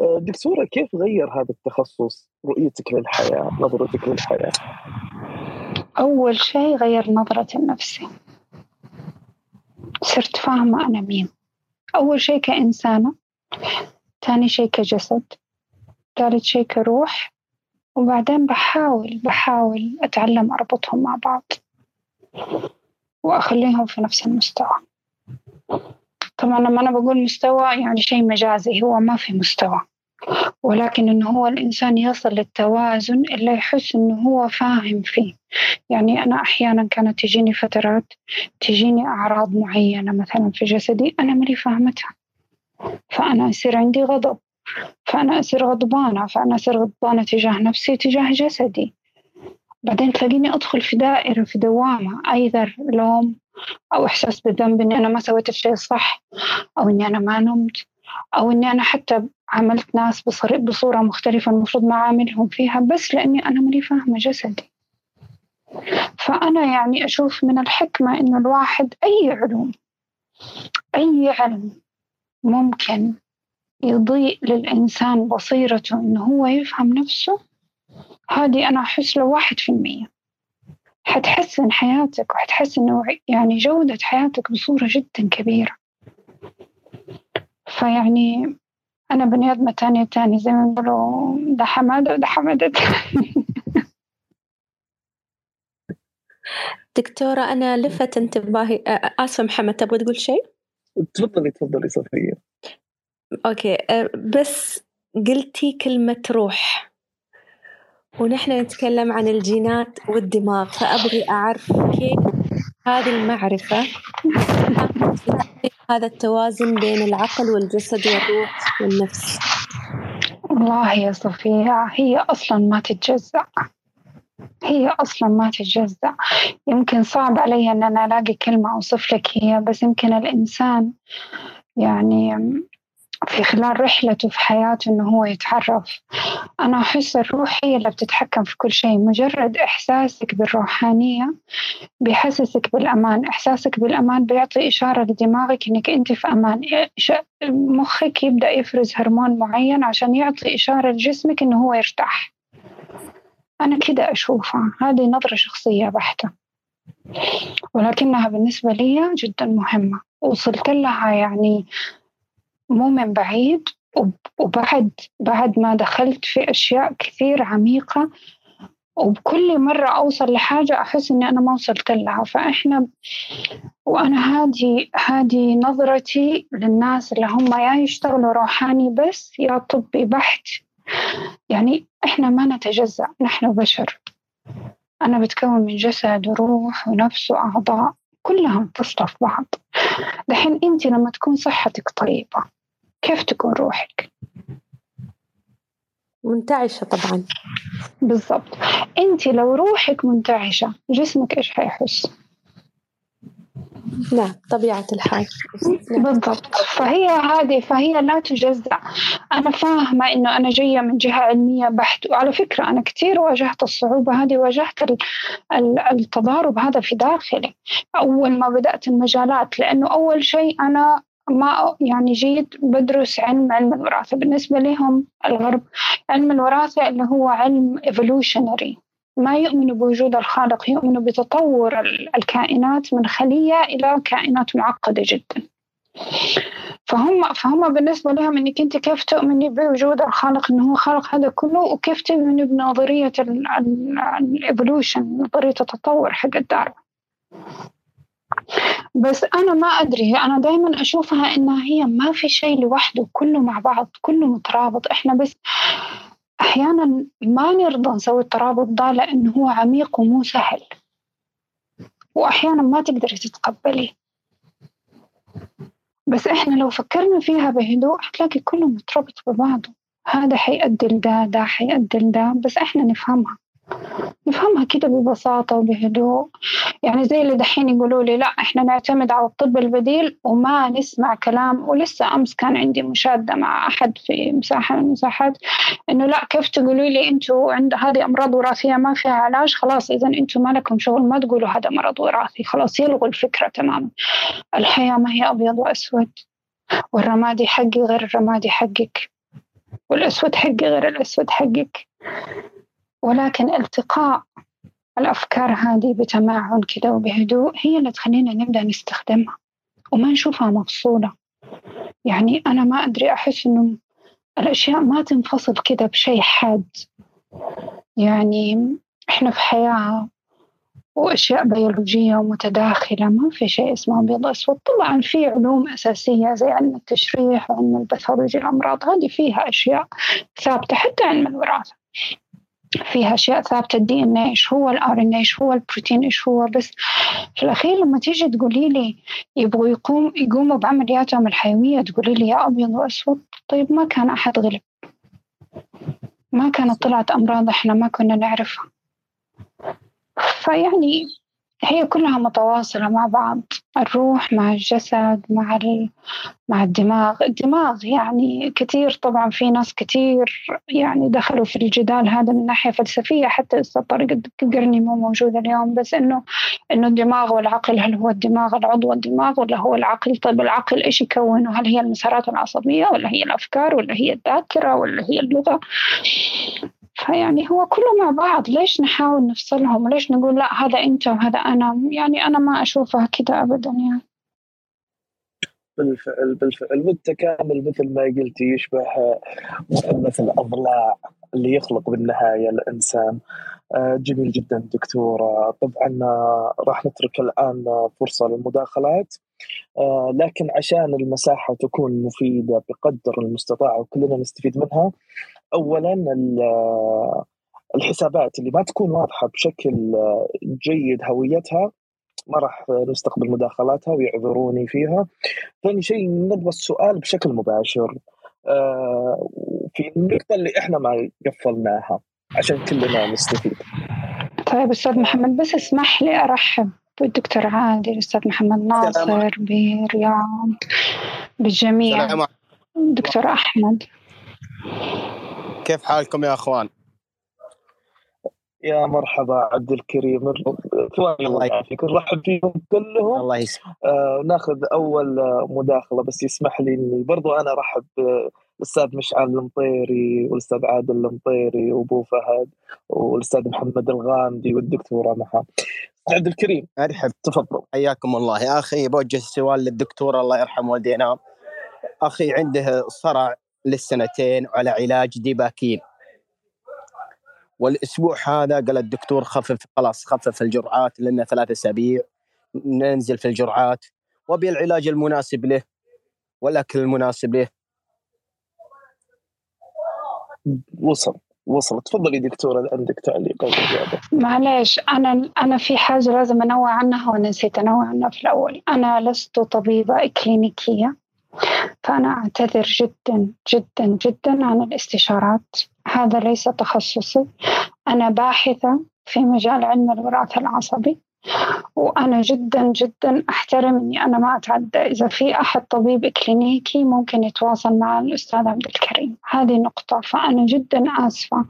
آه، دكتورة كيف غير هذا التخصص رؤيتك للحياة نظرتك للحياة؟
أول شيء غير نظرتي لنفسي صرت فاهمة أنا مين. أول شيء كإنسانة ثاني شيء كجسد ثالث شيء كروح وبعدين بحاول بحاول أتعلم أربطهم مع بعض. وأخليهم في نفس المستوى. طبعا لما أنا بقول مستوى يعني شيء مجازي هو ما في مستوى. ولكن إنه هو الإنسان يصل للتوازن اللي يحس إنه هو فاهم فيه. يعني أنا أحيانا كانت تجيني فترات تجيني أعراض معينة مثلا في جسدي أنا ماني فاهمتها. فأنا يصير عندي غضب. فأنا أصير غضبانة. فأنا أصير غضبانة تجاه نفسي تجاه جسدي. بعدين تلاقيني أدخل في دائرة في دوامة أيذر لوم أو إحساس بالذنب إني أنا ما سويت الشيء الصح أو إني أنا ما نمت أو إني أنا حتى عملت ناس بصورة مختلفة المفروض ما عاملهم فيها بس لأني أنا ماني فاهمة جسدي. فأنا يعني أشوف من الحكمة إنه الواحد أي علوم أي علم ممكن يضيء للإنسان بصيرته إنه هو يفهم نفسه هذه أنا أحس لو واحد في المية. حتحسن حياتك وحتحسن يعني جودة حياتك بصورة جدا كبيرة. فيعني أنا بني آدمة تانية تاني زي ما يقولوا ده حمادة وده حمادة.
دكتورة أنا لفت انتباهي آسفة محمد تبغى تقول شيء؟
تفضلي تفضلي صفية.
أوكي بس قلتي كلمة روح. ونحن نتكلم عن الجينات والدماغ فأبغي أعرف كيف هذه المعرفة هذا التوازن بين العقل والجسد والروح والنفس؟
والله يا صفية هي أصلا ما تتجزأ. هي أصلا ما تتجزأ. يمكن صعب علي أن أنا ألاقي كلمة أوصف لك هي بس يمكن الإنسان يعني في خلال رحلته في حياته إنه هو يتعرف. أنا أحس الروح هي اللي بتتحكم في كل شيء مجرد إحساسك بالروحانية بيحسسك بالأمان. إحساسك بالأمان بيعطي إشارة لدماغك إنك أنت في أمان. مخك يبدأ يفرز هرمون معين عشان يعطي إشارة لجسمك إنه هو يرتاح. أنا كده أشوفها. هذه نظرة شخصية بحتة. ولكنها بالنسبة لي جدا مهمة. وصلت لها يعني مو من بعيد وبعد بعد ما دخلت في أشياء كثير عميقة وبكل مرة أوصل لحاجة أحس إني أنا ما وصلت لها. فإحنا وأنا هذه هذه نظرتي للناس اللي هم يا يشتغلوا روحاني بس يا طبي بحت. يعني إحنا ما نتجزأ نحن بشر. أنا بتكون من جسد وروح ونفس وأعضاء كلها متصلة في بعض. دحين أنت لما تكون صحتك طيبة كيف تكون روحك؟
منتعشة طبعا.
بالضبط. أنت لو روحك منتعشة جسمك إيش حيحس؟
نعم طبيعة الحال.
نعم. بالضبط. فهي هذه فهي لا تجزع. أنا فاهمة إنه أنا جاية من جهة علمية بحت. وعلى فكرة أنا كثير واجهت الصعوبة هذه واجهت التضارب هذا في داخلي. أول ما بدأت المجالات لأنه أول شيء أنا ما يعني جيت بدرس علم علم الوراثة. بالنسبة لهم الغرب علم الوراثة اللي هو علم evolutionary. ما يؤمنوا بوجود الخالق يؤمنوا بتطور الكائنات من خلية إلى كائنات معقدة جدا. فهم فهم بالنسبة لهم إنك أنت كيف تؤمني بوجود الخالق إنه هو خالق هذا كله وكيف تؤمني بنظرية الايفولوشن نظرية التطور حق الدار بس أنا ما أدري أنا دائما أشوفها إنها هي ما في شيء لوحده كله مع بعض كله مترابط. إحنا بس أحيانا ما نرضى نسوي الترابط ده لأنه هو عميق ومو سهل. وأحيانا ما تقدري تتقبلي. بس إحنا لو فكرنا فيها بهدوء حتلاقي كله متربط ببعضه. هذا حيؤدي لده ده حيؤدي لده بس إحنا نفهمها. نفهمها كده ببساطة وبهدوء. يعني زي اللي دحين يقولوا لي لا إحنا نعتمد على الطب البديل وما نسمع كلام. ولسه أمس كان عندي مشادة مع أحد في مساحة من المساحات إنه لا كيف تقولوا لي أنتوا عند هذه أمراض وراثية ما فيها علاج؟ خلاص اذا أنتوا ما لكم شغل ما تقولوا هذا مرض وراثي. خلاص يلغوا الفكرة تماما. الحياة ما هي أبيض وأسود والرمادي حقي غير الرمادي حقك والأسود حقي غير الأسود حقك. ولكن التقاء الأفكار هذه بتمعن كده وبهدوء هي اللي تخلينا نبدأ نستخدمها. وما نشوفها مفصولة. يعني أنا ما أدري أحس إنه الأشياء ما تنفصل كده بشيء حاد. يعني إحنا في حياة وأشياء بيولوجية ومتداخلة ما في شيء اسمه أبيض أسود طبعا في علوم أساسية زي علم التشريح وعلم الباثولوجي الأمراض هذه فيها أشياء ثابتة حتى علم الوراثة. فيها أشياء ثابتة ال DNA إيش هو ال RNA إيش هو البروتين إيش هو بس. في الأخير لما تيجي تقولي لي يبغوا يقوم يقوموا بعملياتهم الحيوية تقولي لي يا أبيض وأسود طيب ما كان أحد غلب. ما كانت طلعت أمراض إحنا ما كنا نعرفها. فيعني هي كلها متواصلة مع بعض الروح مع الجسد مع مع الدماغ. الدماغ يعني كثير طبعا في ناس كثير يعني دخلوا في الجدال هذا من ناحية فلسفية حتى أستاذ طارق القرني مو موجود اليوم بس إنه إنه الدماغ والعقل هل هو الدماغ العضو الدماغ ولا هو العقل؟ طيب العقل إيش يكونه؟ هل هي المسارات العصبية ولا هي الأفكار ولا هي الذاكرة ولا هي اللغة؟ فيعني هو كله مع بعض. ليش نحاول نفصلهم؟ وليش نقول لا هذا أنت وهذا أنا؟ يعني أنا ما أشوفها كده أبدا يعني.
بالفعل بالفعل. والتكامل مثل ما قلتي يشبه مثلث الأضلاع اللي يخلق بالنهاية الإنسان. آه، جميل جدا دكتورة طبعا راح نترك الآن فرصة للمداخلات. آه، لكن عشان المساحة تكون مفيدة بقدر المستطاع وكلنا نستفيد منها اولا الحسابات اللي ما تكون واضحة بشكل جيد هويتها ما راح نستقبل مداخلاتها ويعذروني فيها. ثاني شيء نبغى السؤال بشكل مباشر. آه، في النقطة اللي إحنا ما قفلناها عشان كلنا نستفيد.
طيب أستاذ محمد بس اسمح لي أرحب بالدكتور عادل الأستاذ محمد ناصر برياض بالجميع دكتور أحمد.
كيف حالكم يا أخوان؟
يا مرحبا عبد الكريم. الله يعافيك نرحب فيهم كلهم.
الله يسلمك.
آه ناخذ أول مداخلة بس يسمح لي إني برضو أنا ارحب الأستاذ مشعل المطيري والأستاذ عادل المطيري وأبو فهد والأستاذ محمد الغامدي والدكتوره محا عبد الكريم
أرحب.
تفضل.
حياكم الله. يا أخي بوجه السؤال للدكتور الله يرحم والدينا أخي عنده صرع للسنتين وعلى علاج ديباكين. والأسبوع هذا قال الدكتور خفف خلاص خفف الجرعات لنا ثلاث أسابيع ننزل في الجرعات. وبي العلاج المناسب له والأكل المناسب له.
وصل وصل. تفضلي دكتورة عندك تعليق أو إجابة.
معلش أنا أنا في حاجة لازم انوه عنها ونسيت انوه عنها في الأول. أنا لست طبيبة إكلينيكية. فأنا أعتذر جدا جدا جدا عن الاستشارات. هذا ليس تخصصي. أنا باحثة في مجال علم الوراثة العصبي. وأنا جدا جدا أحترم إني أنا ما أتعدى. إذا في أحد طبيب كلينيكي ممكن يتواصل مع الأستاذ عبد الكريم. هذه نقطة. فأنا جدا آسفة.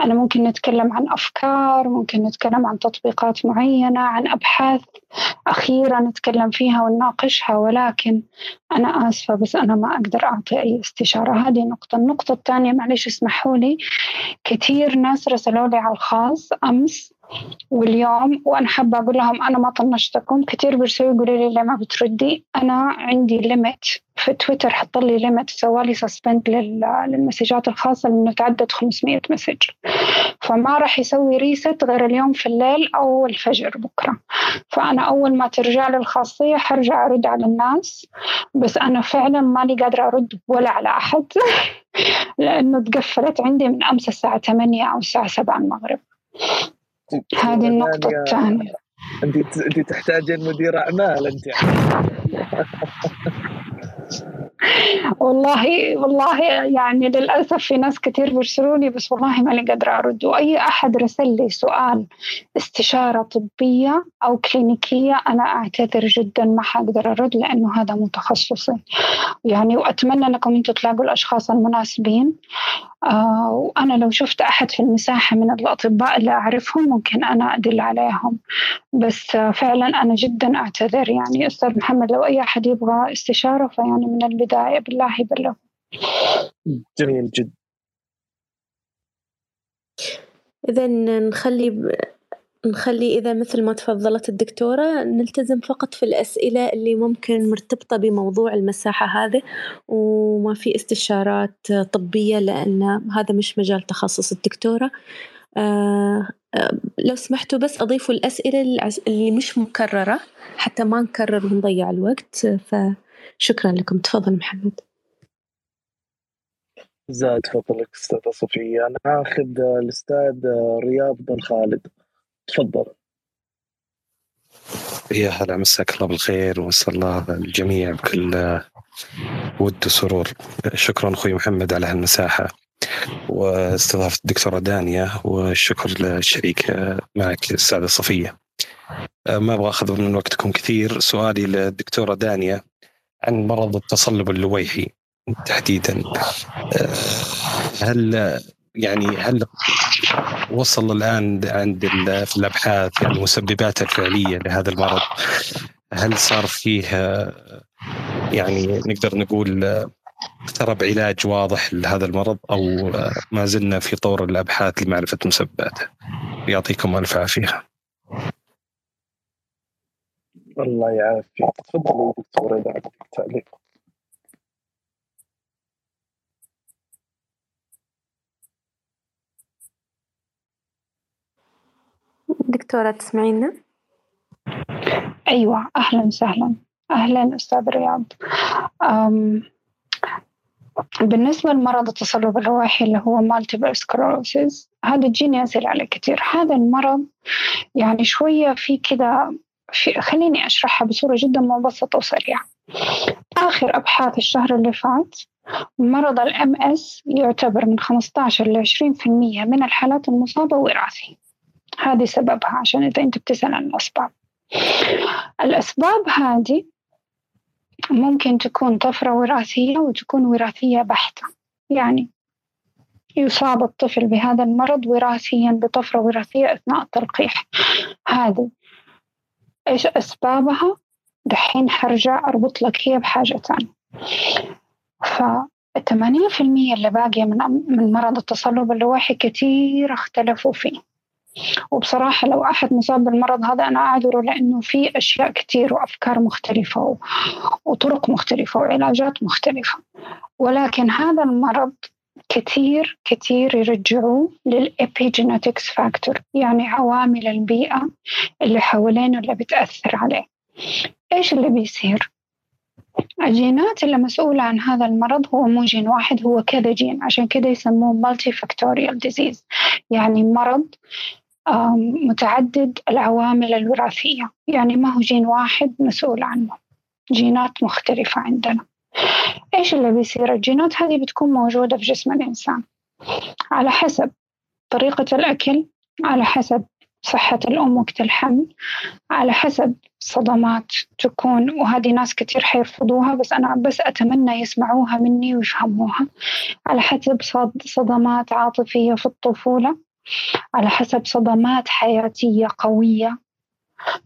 أنا ممكن نتكلم عن أفكار ممكن نتكلم عن تطبيقات معينة عن أبحاث أخيرة نتكلم فيها ونناقشها ولكن أنا آسفة بس أنا ما أقدر أعطي أي استشارة. هذه نقطة. النقطة الثانية معلش اسمحوا لي. كثير ناس رسلوا لي على الخاص أمس واليوم وأنا حابة أقول لهم أنا ما طنشتكم كثير بيرسلوا يقولوا لي ليه ما بتردي. أنا عندي limit في تويتر حط لي limit سوالي suspend للمسجات الخاصة لأنه تعدت 500 message فما راح يسوي reset غير اليوم في الليل أو الفجر بكرة. فأنا أول ما ترجع لي الخاصية حرجع أرد على الناس. بس أنا فعلا ماني قادرة أرد ولا على أحد لأنه تقفلت عندي من أمس الساعة 8 أو الساعة 7 المغرب. هذه النقطة الثانية.
أنت أنت تحتاجين مدير أعمال أنت.
والله والله يعني للأسف في ناس كثير بيرسلوا لي بس والله ماني قادرة أرد. وأي أحد رسل لي سؤال استشارة طبية أو كلينيكية أنا أعتذر جدا ما حقدر أرد لأنه هذا متخصصي. يعني وأتمنى أنكم أنتم تلاقوا الأشخاص المناسبين. آه وأنا لو شفت أحد في المساحة من الأطباء اللي أعرفهم ممكن أنا أدل عليهم. بس آه فعلا أنا جدا أعتذر. يعني أستاذ محمد لو أي أحد يبغى استشارة فيعني من البداية بالله يبلغ.
جميل جدا
إذا نخلي نخلي إذا مثل ما تفضلت الدكتورة نلتزم فقط في الأسئلة اللي ممكن مرتبطة بموضوع المساحة هذه وما في استشارات طبية لأن هذا مش مجال تخصص الدكتورة. آه لو سمحتوا بس أضيفوا الأسئلة اللي مش مكررة حتى ما نكرر ونضيع الوقت. فشكرا لكم. تفضل محمد.
زاد فضلك أستاذة صفية. أنا آخذ الأستاذ رياض بن خالد. تفضل.
يا هلا مساك الله بالخير ومسا الله الجميع بكل ود وسرور. شكرا أخوي محمد على هالمساحة واستضافة الدكتورة دانيا والشكر للشريك معك الأستاذة صفية. ما أبغى أخذ من وقتكم كثير سؤالي للدكتورة دانيا عن مرض التصلب اللويحي تحديدا. هل يعني هل وصل الآن عند في الأبحاث يعني المسببات الفعليه لهذا المرض؟ هل صار فيه يعني نقدر نقول اقترب علاج واضح لهذا المرض أو ما زلنا في طور الأبحاث لمعرفة مسبباته؟ يعطيكم ألف عافية.
الله يعافيك. تفضلي دكتور إذا عندك تعليق.
دكتورة تسمعينا؟
أيوة أهلا وسهلا. أهلا أستاذ رياض. بالنسبة لمرض التصلب اللويحي اللي هو multiple sclerosis هذا تجيني أسئلة عليه كثير. هذا المرض يعني شوية في كذا في خليني أشرحها بصورة جدا مبسطة وسريعة. آخر أبحاث الشهر اللي فات مرض الام اس يعتبر من 15 ل 20% من الحالات المصابة وراثي. هذه سببها عشان إذا أنت بتسأل عن الأسباب. الأسباب هذه ممكن تكون طفرة وراثية وتكون وراثية بحتة. يعني يصاب الطفل بهذا المرض وراثيا بطفرة وراثية أثناء التلقيح. هذه إيش أسبابها؟ دحين حرجع أربط لك هي بحاجة ثانية. الثمانين في المية اللي باقية من من مرض التصلب اللوحي كثير اختلفوا فيه. وبصراحة لو أحد مصاب بالمرض هذا أنا أعذره لأنه في أشياء كثير وأفكار مختلفة وطرق مختلفة وعلاجات مختلفة ولكن هذا المرض كثير كثير يرجعوه لل epigenetics factor يعني عوامل البيئة اللي حوالينه اللي بتأثر عليه إيش اللي بيصير؟ الجينات اللي مسؤولة عن هذا المرض هو مو جين واحد هو كذا جين عشان كذا يسموه multifactorial disease يعني مرض متعدد العوامل الوراثية. يعني ما هو جين واحد مسؤول عنه. جينات مختلفة عندنا. إيش اللي بيصير؟ الجينات هذه بتكون موجودة في جسم الإنسان. على حسب طريقة الأكل على حسب صحة الأم وقت الحمل على حسب صدمات تكون. وهذه ناس كتير حيرفضوها بس أنا بس أتمنى يسمعوها مني ويفهموها. على حسب صدمات عاطفية في الطفولة. على حسب صدمات حياتية قوية.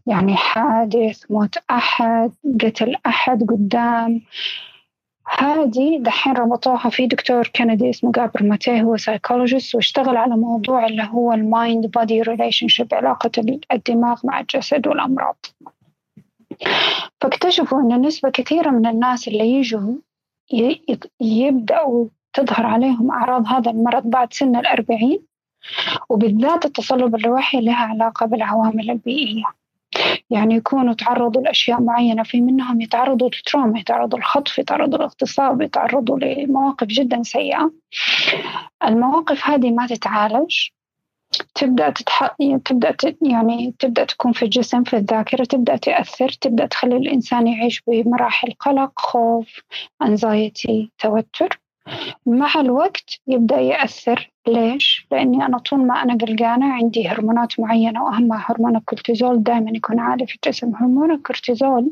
يعني حادث موت أحد قتل أحد قدام. هذه دحين ربطوها في دكتور كندي اسمه Gabor Maté هو psychologist واشتغل على موضوع اللي هو ال mind body relationship علاقة الدماغ مع الجسد والأمراض. فاكتشفوا أن نسبة كثيرة من الناس اللي يجوا يبدأوا تظهر عليهم أعراض هذا المرض بعد سن الأربعين. وبالذات التصلب اللوحي لها علاقة بالعوامل البيئية. يعني يكونوا تعرضوا لأشياء معينة في منهم يتعرضوا للتروما يتعرضوا للخطف يتعرضوا للاغتصاب يتعرضوا لمواقف جدا سيئة. المواقف هذه ما تتعالج. تبدأ تتح... تبدأ ت... يعني تبدأ تكون في الجسم في الذاكرة تبدأ تأثر تبدأ تخلي الإنسان يعيش بمراحل قلق خوف أنزايتي توتر. مع الوقت يبدأ يأثر. ليش؟ لأني أنا طول ما أنا قلقانة عندي هرمونات معينة وأهمها هرمون الكورتيزول دائما يكون عالي في الجسم. هرمون الكورتيزول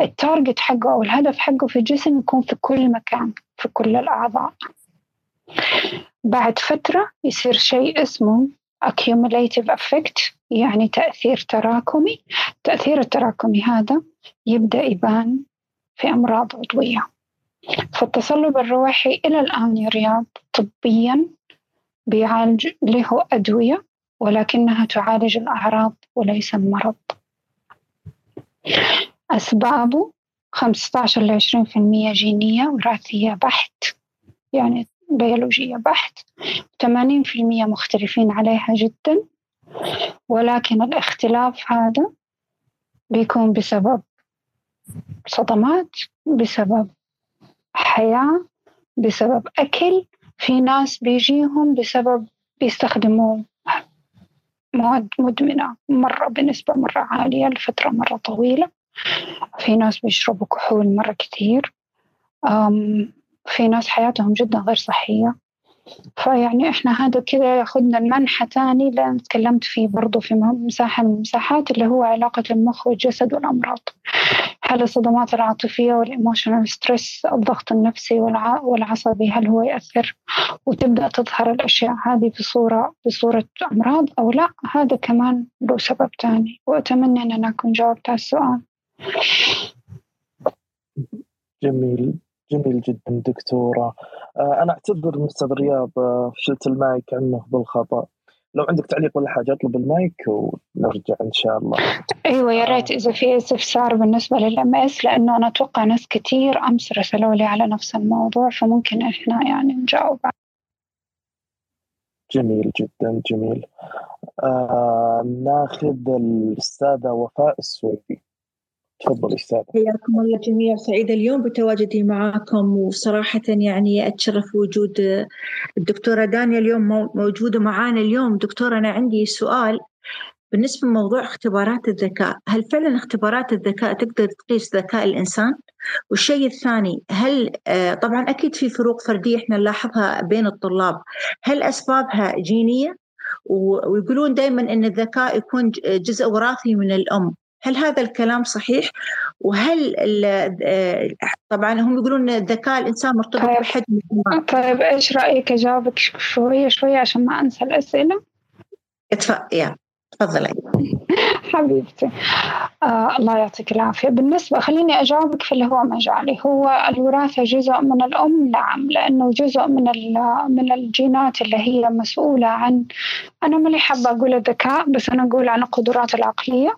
ال target حقه أو الهدف حقه في الجسم يكون في كل مكان في كل الأعضاء. بعد فترة يصير شيء اسمه accumulative effect يعني تأثير تراكمي. التأثير التراكمي هذا يبدأ يبان في أمراض عضوية. فالتصلب الروحي إلى الآن يا رياض طبيا بيعالج له أدوية ولكنها تعالج الأعراض وليس المرض. أسبابه 15 ل 20% جينية وراثية بحت يعني بيولوجية بحت. 80% مختلفين عليها جدا ولكن الاختلاف هذا بيكون بسبب صدمات بسبب حياة بسبب أكل في ناس بيجيهم بسبب بيستخدموا مواد مدمنة. مرة بنسبة مرة عالية لفترة مرة طويلة. في ناس بيشربوا كحول مرة كثير في ناس حياتهم جدا غير صحية. فيعني إحنا هذا كذا ياخذنا المنحى تاني اللي تكلمت فيه برضو في مساحة من المساحات اللي هو علاقة المخ والجسد والأمراض. هل الصدمات العاطفية وال emotional stress الضغط النفسي والعصبي هل هو يأثر وتبدأ تظهر الأشياء هذه بصورة بصورة أمراض أو لا؟ هذا كمان له سبب تاني وأتمنى أن أنا أكون جاوبت على السؤال.
جميل جميل جدا دكتورة. آه، أنا أعتذر مستر رياض آه، شلت المايك عنه بالخطأ. لو عندك تعليق ولا حاجة اطلب المايك ونرجع إن شاء الله.
أيوة يا ريت إذا في استفسار بالنسبة للإم إس لأنه أنا أتوقع ناس كثير أمس رسلوا لي على نفس الموضوع فممكن إحنا يعني نجاوب.
جميل جدا جميل. آه ناخذ الأستاذة وفاء السويدي تفضل أستاذ.
حياكم الله جميعا سعيدة اليوم بتواجدي معكم وصراحة يعني أتشرف وجود الدكتورة دانيا اليوم موجودة معانا اليوم. دكتورة أنا عندي سؤال بالنسبة لموضوع اختبارات الذكاء. هل فعلا اختبارات الذكاء تقدر تقيس ذكاء الإنسان؟ والشيء الثاني هل آه، طبعا أكيد في فروق فردية إحنا نلاحظها بين الطلاب. هل أسبابها جينية؟ ويقولون دائما إن الذكاء يكون جزء وراثي من الأم. هل هذا الكلام صحيح؟ وهل آه، طبعا هم يقولون ذكاء الإنسان مرتبط طيب. بحجم
طيب إيش رأيك أجاوبك شوية شوية عشان ما أنسى الأسئلة؟
يا تفضلي
حبيبتي آه الله يعطيك العافية بالنسبة خليني أجاوبك في اللي هو مجالي هو الوراثة جزء من الأم نعم لأنه جزء من من الجينات اللي هي مسؤولة عن أنا ماني حابة أقول الذكاء بس أنا أقول عن القدرات العقلية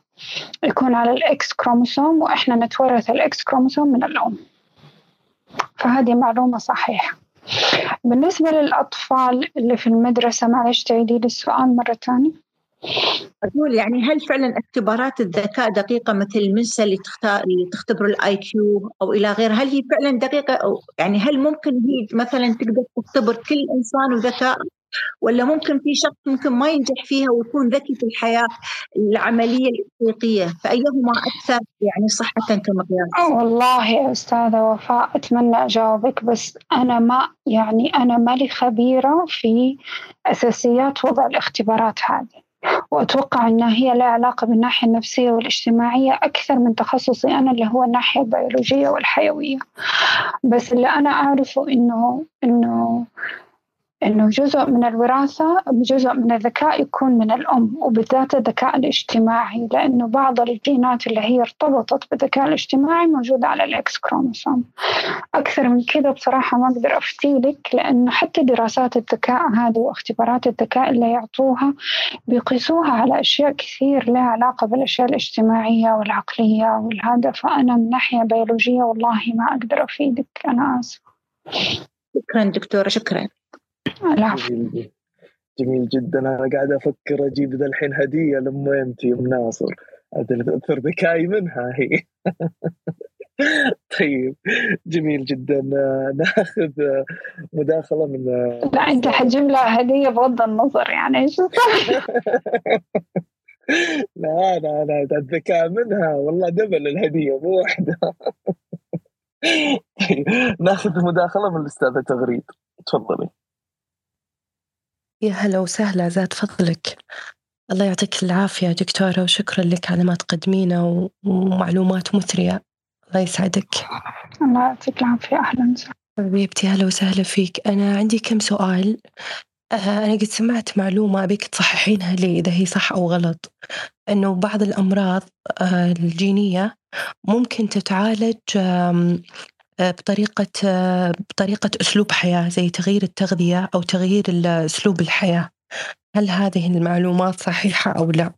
يكون على ال X chromosome وإحنا نتورث ال X chromosome من الأم. فهذه معلومة صحيحة. بالنسبة للأطفال اللي في المدرسة معلش تعيدي لي السؤال مرة ثانية.
أقول يعني هل فعلا اختبارات الذكاء دقيقة مثل المنسى اللي تختار اللي تختبر ال IQ أو إلى غيره هل هي فعلا دقيقة أو يعني هل ممكن هي مثلا تقدر تختبر كل إنسان وذكاء؟ ولا ممكن في شخص ممكن ما ينجح فيها ويكون ذكي في الحياة العملية الإفريقية؟ فأيهما أكثر يعني صحة كمقياس؟
والله يا أستاذة وفاء أتمنى أجاوبك بس أنا ما يعني أنا مالي خبيرة في أساسيات وضع الاختبارات هذه. وأتوقع أنها هي لها علاقة بالناحية النفسية والاجتماعية أكثر من تخصصي أنا اللي هو الناحية البيولوجية والحيوية. بس اللي أنا أعرفه إنه إنه إنه جزء من الوراثة جزء من الذكاء يكون من الأم وبالذات الذكاء الاجتماعي لأنه بعض الجينات اللي هي ارتبطت بالذكاء الاجتماعي موجودة على الإكس كروموسوم. أكثر من كذا بصراحة ما أقدر أفتيلك لأنه حتى دراسات الذكاء هذه واختبارات الذكاء اللي يعطوها بيقيسوها على أشياء كثير لها علاقة بالأشياء الاجتماعية والعقلية والهذا فأنا من ناحية بيولوجية والله ما أقدر أفيدك أنا آسفة.
شكرا دكتورة شكرا.
جميل, جميل جدا. أنا قاعد أفكر أجيب ذا الحين هدية لميمتي ام ناصر. اثر ذكائي منها هي. طيب جميل جدا. ناخذ مداخلة من
لا أنت حتجيب لها هدية بغض النظر يعني إيش؟
لا لا لا الذكاء منها. والله دبل الهدية مو واحدة. طيب ناخذ مداخلة من الأستاذة تغريد. تفضلي.
يا هلا وسهلا زاد فضلك. الله يعطيك العافية دكتورة وشكرا لك على ما تقدمينه ومعلومات مثرية. الله يسعدك.
الله يعطيك العافية أهلا وسهلا.
حبيبتي هلا وسهلا فيك. أنا عندي كم سؤال. آه، أنا قد سمعت معلومة أبيك تصححينها لي إذا هي صح أو غلط. إنه بعض الأمراض آه، الجينية ممكن تتعالج بطريقة بطريقة أسلوب حياة زي تغيير التغذية أو تغيير أسلوب الحياة. هل هذه المعلومات صحيحة أو لا؟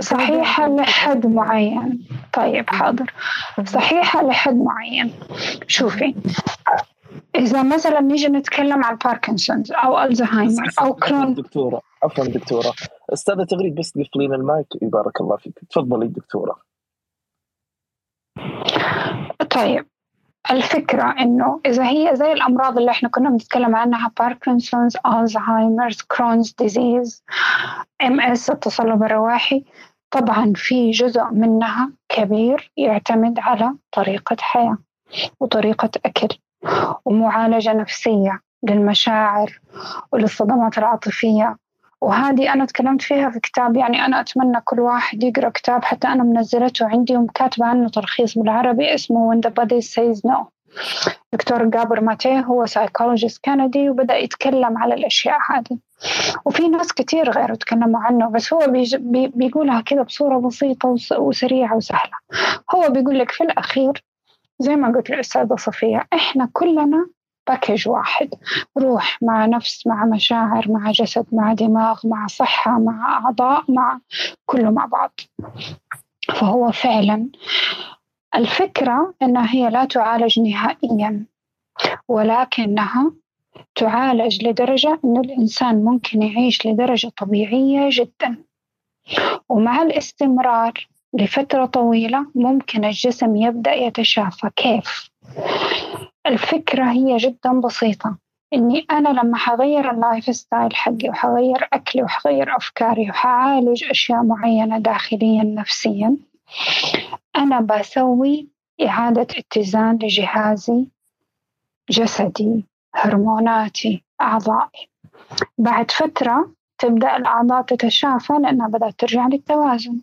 صحيحة لحد معين. طيب حاضر. صحيحة لحد معين. شوفي إذا مثلا نيجي نتكلم عن باركنسونز أو ألزهايمر أو كرون
دكتورة عفوا دكتورة. أستاذة تغريد بس قفلين المايك بارك الله فيك. تفضلي دكتورة.
طيب الفكرة إنه إذا هي زي الأمراض اللي إحنا كنا بنتكلم عنها Parkinson's، Alzheimer's، Crohn's disease، MS التصلب اللويحي، طبعا في جزء منها كبير يعتمد على طريقة حياة وطريقة أكل ومعالجة نفسية للمشاعر وللصدمات العاطفية. وهذه أنا تكلمت فيها في كتاب يعني أنا أتمنى كل واحد يقرأ كتاب حتى أنا منزلته عندي وكاتبة عنه تلخيص بالعربي اسمه When the Body Says No. دكتور Gabor Maté هو psychologist كندي وبدأ يتكلم على الأشياء هذه. وفي ناس كتير غيره تكلموا عنه بس هو بي بيقولها كذا بصورة بسيطة وسريعة وسهلة. هو بيقول لك في الأخير زي ما قلت الأستاذة صفية إحنا كلنا باكج واحد. روح مع نفس مع مشاعر مع جسد مع دماغ مع صحة مع أعضاء مع كله مع بعض. فهو فعلا الفكرة أنها هي لا تعالج نهائيا ولكنها تعالج لدرجة أن الإنسان ممكن يعيش لدرجة طبيعية جدا. ومع الاستمرار لفترة طويلة ممكن الجسم يبدأ يتشافى. كيف؟ الفكرة هي جدا بسيطة إني أنا لما حغير ال lifestyle حقي وحغير أكلي وحغير أفكاري وحعالج أشياء معينة داخليا نفسيا أنا بسوي إعادة اتزان لجهازي جسدي هرموناتي أعضائي. بعد فترة تبدأ الأعضاء تتشافى لأنها بدأت ترجع للتوازن.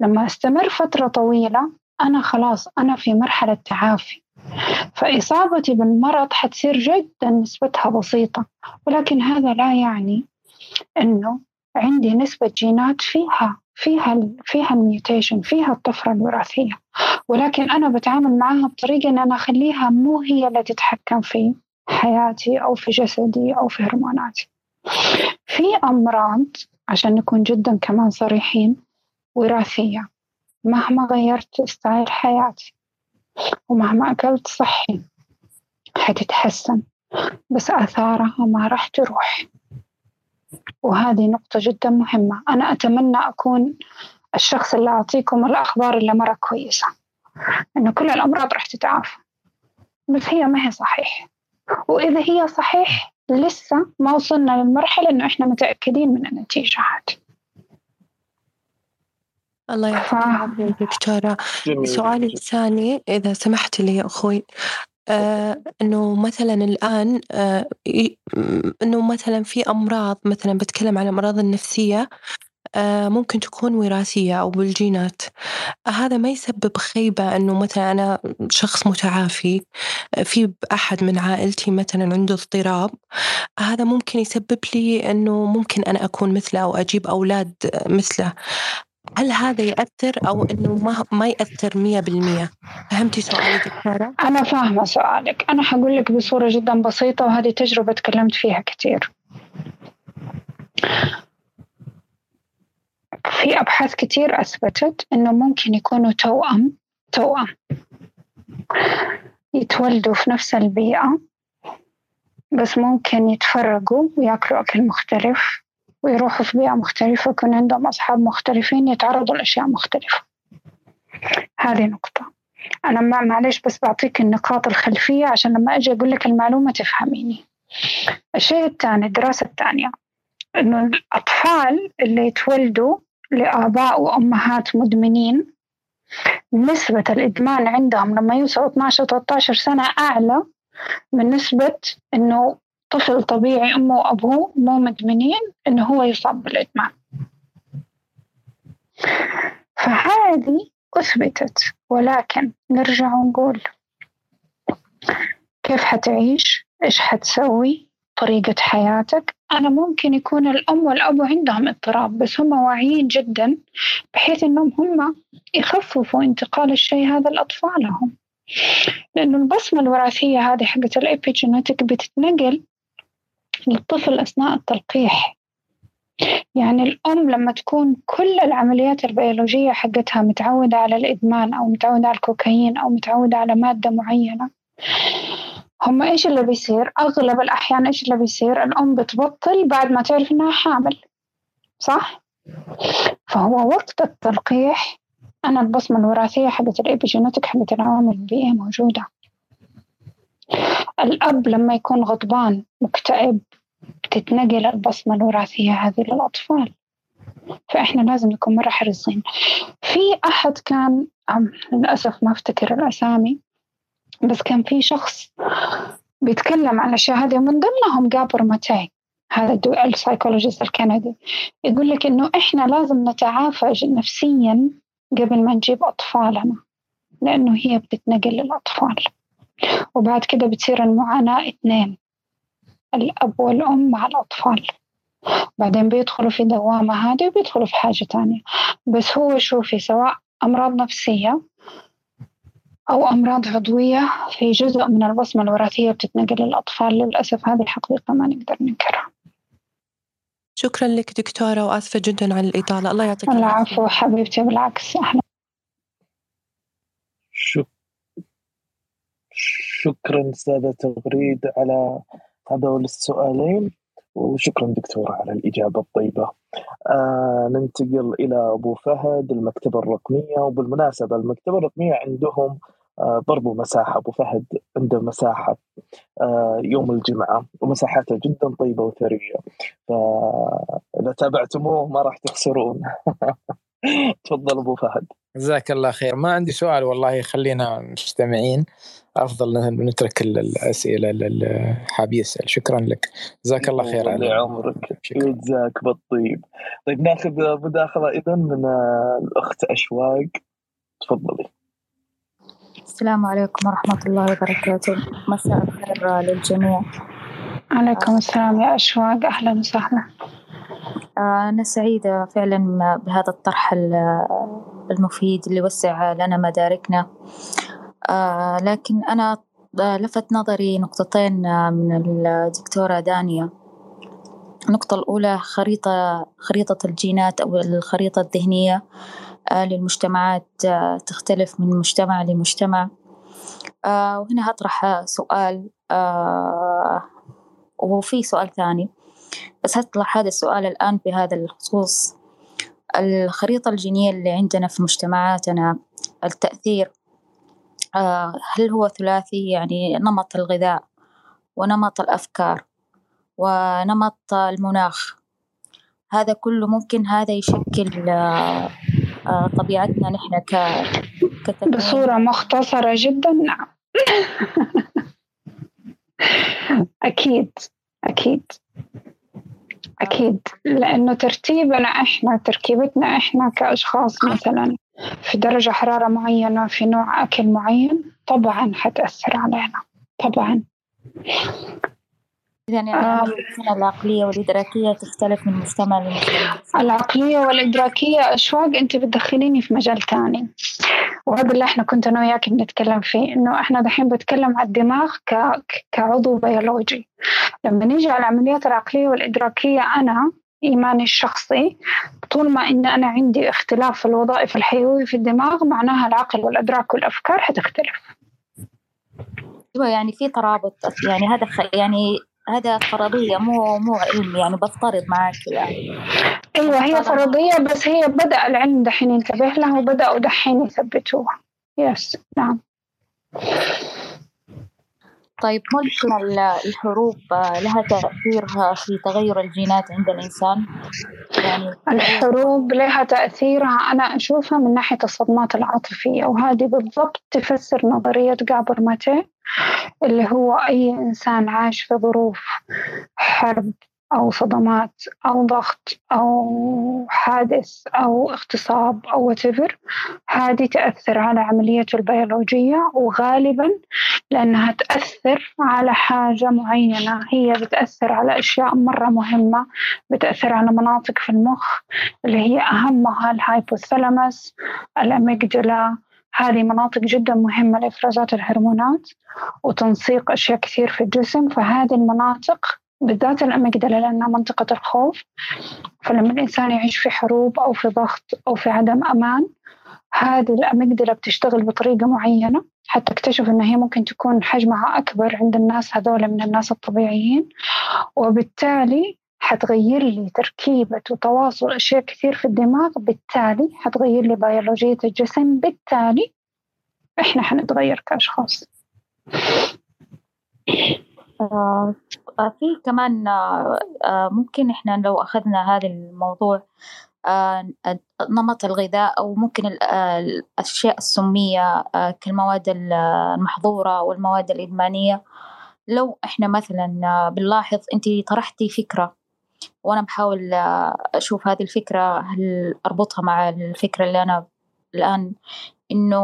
لما أستمر فترة طويلة أنا خلاص أنا في مرحلة تعافي. فإصابتي بالمرض حتصير جدا نسبتها بسيطة. ولكن هذا لا يعني أنه عندي نسبة جينات فيها فيها فيها الميوتيشن فيها الطفرة الوراثية. ولكن أنا بتعامل معها بطريقة إن أنا أخليها مو هي اللي تتحكم في حياتي أو في جسدي أو في هرموناتي. في أمراض عشان نكون جدا كمان صريحين وراثية. مهما غيرت ستايل حياتي. ومهما أكلت صحي حتتحسن. بس آثارها ما راح تروح. وهذه نقطة جدا مهمة. أنا أتمنى أكون الشخص اللي أعطيكم الأخبار اللي مرة كويسة. إنه كل الأمراض راح تتعافى. بس هي ما هي صحيح. وإذا هي صحيح لسه ما وصلنا للمرحلة إنه إحنا متأكدين من النتيجة هذه
الله يعافيك دكتورة سؤالي الثاني إذا سمحت لي يا أخوي آه إنه مثلا الآن آه إنه مثلا في أمراض مثلا بتكلم عن الأمراض النفسية آه ممكن تكون وراثية أو بالجينات. هذا ما يسبب خيبة إنه مثلا أنا شخص متعافي في أحد من عائلتي مثلا عنده اضطراب. هذا ممكن يسبب لي إنه ممكن أنا أكون مثله أو أجيب أولاد مثله. هل هذا يأثر أو إنه ما ما يأثر مية بالمية؟ فهمتي سؤالي دكتورة؟
أنا فاهمة سؤالك، أنا حقول لك بصورة جدا بسيطة وهذه تجربة تكلمت فيها كثير. في أبحاث كثير أثبتت إنه ممكن يكونوا توأم توأم يتولدوا في نفس البيئة بس ممكن يتفرقوا وياكلوا أكل مختلف ويروحوا في بيئة مختلفة يكون عندهم أصحاب مختلفين يتعرضوا لأشياء مختلفة. هذه نقطة. أنا ما معلش بس بعطيك النقاط الخلفية عشان لما أجي أقول لك المعلومة تفهميني. الشيء الثاني الدراسة الثانية. إنه الأطفال اللي يتولدوا لآباء وأمهات مدمنين نسبة الإدمان عندهم لما يوصلوا 12 13 سنة أعلى من نسبة إنه طفل طبيعي أمه وأبوه مو مدمنين إنه هو يصاب بالإدمان. فهذه أثبتت ولكن نرجع ونقول كيف حتعيش؟ إيش حتسوي؟ طريقة حياتك. أنا ممكن يكون الأم والأب عندهم اضطراب بس هم واعيين جدا بحيث أنهم هم يخففوا انتقال الشيء هذا لأطفالهم. لأنه البصمة الوراثية هذه حقت الإبيجينيتك بتتنقل للطفل أثناء التلقيح يعني الأم لما تكون كل العمليات البيولوجية حقتها متعودة على الإدمان أو متعودة على الكوكايين أو متعودة على مادة معينة هم إيش اللي بيصير؟ أغلب الأحيان إيش اللي بيصير؟ الأم بتبطل بعد ما تعرف إنها حامل صح؟ فهو وقت التلقيح أنا البصمة الوراثية حقت الإبيجينيتك حقت العوامل البيئية موجودة الأب لما يكون غضبان مكتئب تتنقل البصمة الوراثية هذه للأطفال. فإحنا لازم نكون مرة حريصين في أحد كان للأسف ما أفتكر الأسامي بس كان في شخص بيتكلم عن الأشياء هذه من ضمنهم Gabor Maté هذا ال psychologist الكندي. يقول لك إنه إحنا لازم نتعافى نفسيا قبل ما نجيب أطفالنا لأنه هي بتتنقل للأطفال. وبعد كده بتصير المعاناة اثنين الأب والأم مع الأطفال. بعدين بيدخلوا في دوامة هذه وبيدخلوا في حاجة تانية. بس هو شوفي سواء أمراض نفسية أو أمراض عضوية في جزء من البصمة الوراثية بتتنقل للأطفال. للأسف هذه الحقيقة ما نقدر ننكرها.
شكرا لك دكتورة وآسفة جدا على الإطالة. الله يعطيك
العفو حبيبتي بالعكس أهلا.
شك... شكرا أستاذة تغريد على هذول السؤالين وشكرا دكتورة على الإجابة الطيبة. آه ننتقل إلى أبو فهد المكتبة الرقمية وبالمناسبة المكتبة الرقمية عندهم آه برضو مساحة. أبو فهد عنده مساحة آه يوم الجمعة ومساحاتها جدا طيبة وثرية. فإذا تابعتموه ما راح تخسرون. تفضل أبو فهد.
جزاك الله خير. ما عندي سؤال والله خلينا مستمعين. أفضل نترك الأسئلة للحاب يسأل. شكرا لك. جزاك الله خير
على عمرك. جزاك بالطيب. طيب ناخذ مداخلة اذا من الأخت أشواق. تفضلي.
السلام عليكم ورحمة الله وبركاته. مساء الخير للجميع.
عليكم السلام يا أشواق. أهلا وسهلا.
أنا سعيدة فعلا بهذا الطرح المفيد اللي وسع لنا مداركنا. آه، لكن أنا لفت نظري نقطتين من الدكتورة دانيا النقطة الأولى خريطة خريطة الجينات أو الخريطة الذهنية آه، للمجتمعات تختلف من مجتمع لمجتمع. وهنا هطرح سؤال وفي سؤال ثاني. بس هطلع هذا السؤال الآن بهذا الخصوص. الخريطة الجينية اللي عندنا في مجتمعاتنا التأثير آه، هل هو ثلاثي؟ يعني نمط الغذاء ونمط الأفكار ونمط المناخ. هذا كله ممكن هذا يشكل آه، آه، طبيعتنا نحن ك
بصورة مختصرة جدا. نعم أكيد أكيد. أكيد لأنه ترتيبنا إحنا تركيبتنا إحنا كأشخاص مثلا في درجة حرارة معينة في نوع أكل معين طبعا حتأثر علينا طبعا.
يعني آه. العقلية والإدراكية تختلف من مجتمع لمجتمع
العقلية والإدراكية أشواق أنت بتدخليني في مجال تاني. وهذا اللي إحنا كنت أنا وياك بنتكلم فيه إنه إحنا دحين بتكلم على الدماغ ك... كعضو بيولوجي. لما نيجي على العمليات العقلية والإدراكية أنا إيماني الشخصي طول ما إن أنا عندي اختلاف في الوظائف الحيوية في الدماغ معناها العقل والأدراك والأفكار حتختلف.
يعني في ترابط يعني هذا يعني هذا فرضية مو مو علم يعني بفترض معك يعني.
أيوه هي فرضية بس هي بدأ العلم دحين ينتبه لها وبدأوا دحين يثبتوها. يس نعم.
طيب ممكن الحروب لها تأثير في تغير الجينات عند الإنسان؟
يعني الحروب لها تأثيرها أنا أشوفها من ناحية الصدمات العاطفية وهذه بالضبط تفسر نظرية جابر ماتي اللي هو أي إنسان عاش في ظروف حرب أو صدمات أو ضغط أو حادث أو اغتصاب أو whatever هذه تأثر على عمليته البيولوجية وغالبا لأنها تأثر على حاجة معينة. هي بتأثر على أشياء مرة مهمة بتأثر على مناطق في المخ اللي هي أهمها الهايبوثالاموس الأميجدلا هذه مناطق جدا مهمة لإفرازات الهرمونات وتنسيق أشياء كثير في الجسم. فهذه المناطق بالذات الأميجدلا لأنها منطقة الخوف. فلما الإنسان يعيش في حروب أو في ضغط أو في عدم أمان هذه الأميجدلا بتشتغل بطريقة معينة حتى اكتشف إن هي ممكن تكون حجمها أكبر عند الناس هذول من الناس الطبيعيين وبالتالي حتغير لي تركيبة وتواصل أشياء كثير في الدماغ بالتالي حتغير لي بيولوجية الجسم بالتالي إحنا حنتغير كأشخاص.
آه في كمان آه ممكن إحنا لو أخذنا هذا الموضوع آه نمط الغذاء أو ممكن الأشياء السمية كالمواد المحظورة والمواد الإدمانية. لو إحنا مثلا بنلاحظ أنت طرحتي فكرة وأنا بحاول أشوف هذه الفكرة هل أربطها مع الفكرة اللي أنا الآن؟ إنه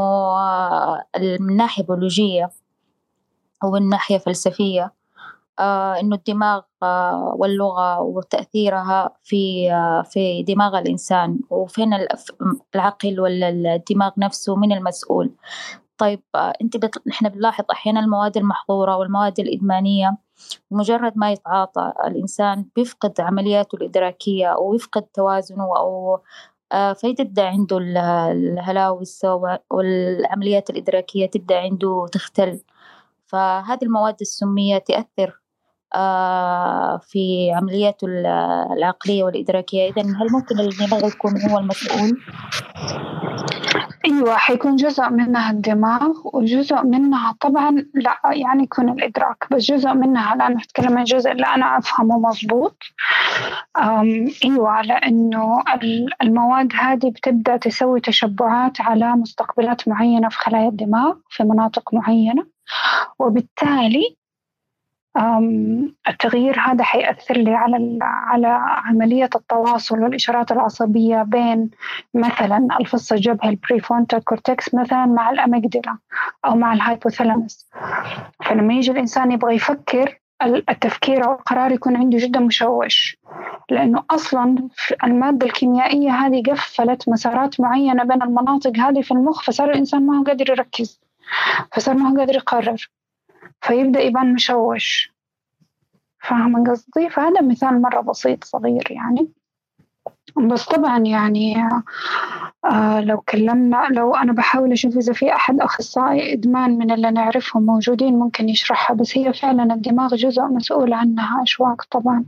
من ناحية بيولوجية أو من ناحية فلسفية إنه الدماغ واللغة وتأثيرها في في دماغ الإنسان وفين العقل ولا الدماغ نفسه من المسؤول طيب أنت. إحنا بنلاحظ أحيانا المواد المحظورة والمواد الإدمانية مجرد ما يتعاطى الإنسان بيفقد عملياته الإدراكية أو يفقد توازنه أو فيتبدأ عنده الهلاوس والعمليات الإدراكية تبدأ عنده تختل فهذه المواد السمية تأثر في عملياته العقلية والإدراكية. إذا هل ممكن الدماغ يكون هو المسؤول؟
أيوة حيكون جزء منها الدماغ وجزء منها طبعا لا يعني يكون الإدراك بس جزء منها الآن نتكلم عن الجزء اللي أنا أفهمه مضبوط. أيوة لأنه المواد هذه بتبدأ تسوي تشبعات على مستقبلات معينة في خلايا الدماغ في مناطق معينة. وبالتالي التغيير هذا حيأثر لي على على عملية التواصل والإشارات العصبية بين مثلا الفص الجبهة ال prefrontal cortex مثلا مع ال amygdala أو مع ال hypothalamus فلما يجي الإنسان يبغى يفكر التفكير أو القرار يكون عنده جدا مشوش. لأنه أصلا المادة الكيميائية هذه قفلت مسارات معينة بين المناطق هذه في المخ فصار الإنسان ما هو قادر يركز فصار ما هو قادر يقرر. فيبدأ يبان مشوش. فاهمة قصدي؟ فهذا مثال مرة بسيط صغير يعني. بس طبعا يعني آه لو كلمنا لو أنا بحاول أشوف إذا في أحد أخصائي إدمان من اللي نعرفهم موجودين ممكن يشرحها بس هي فعلا الدماغ جزء مسؤول عنها أشواق طبعا.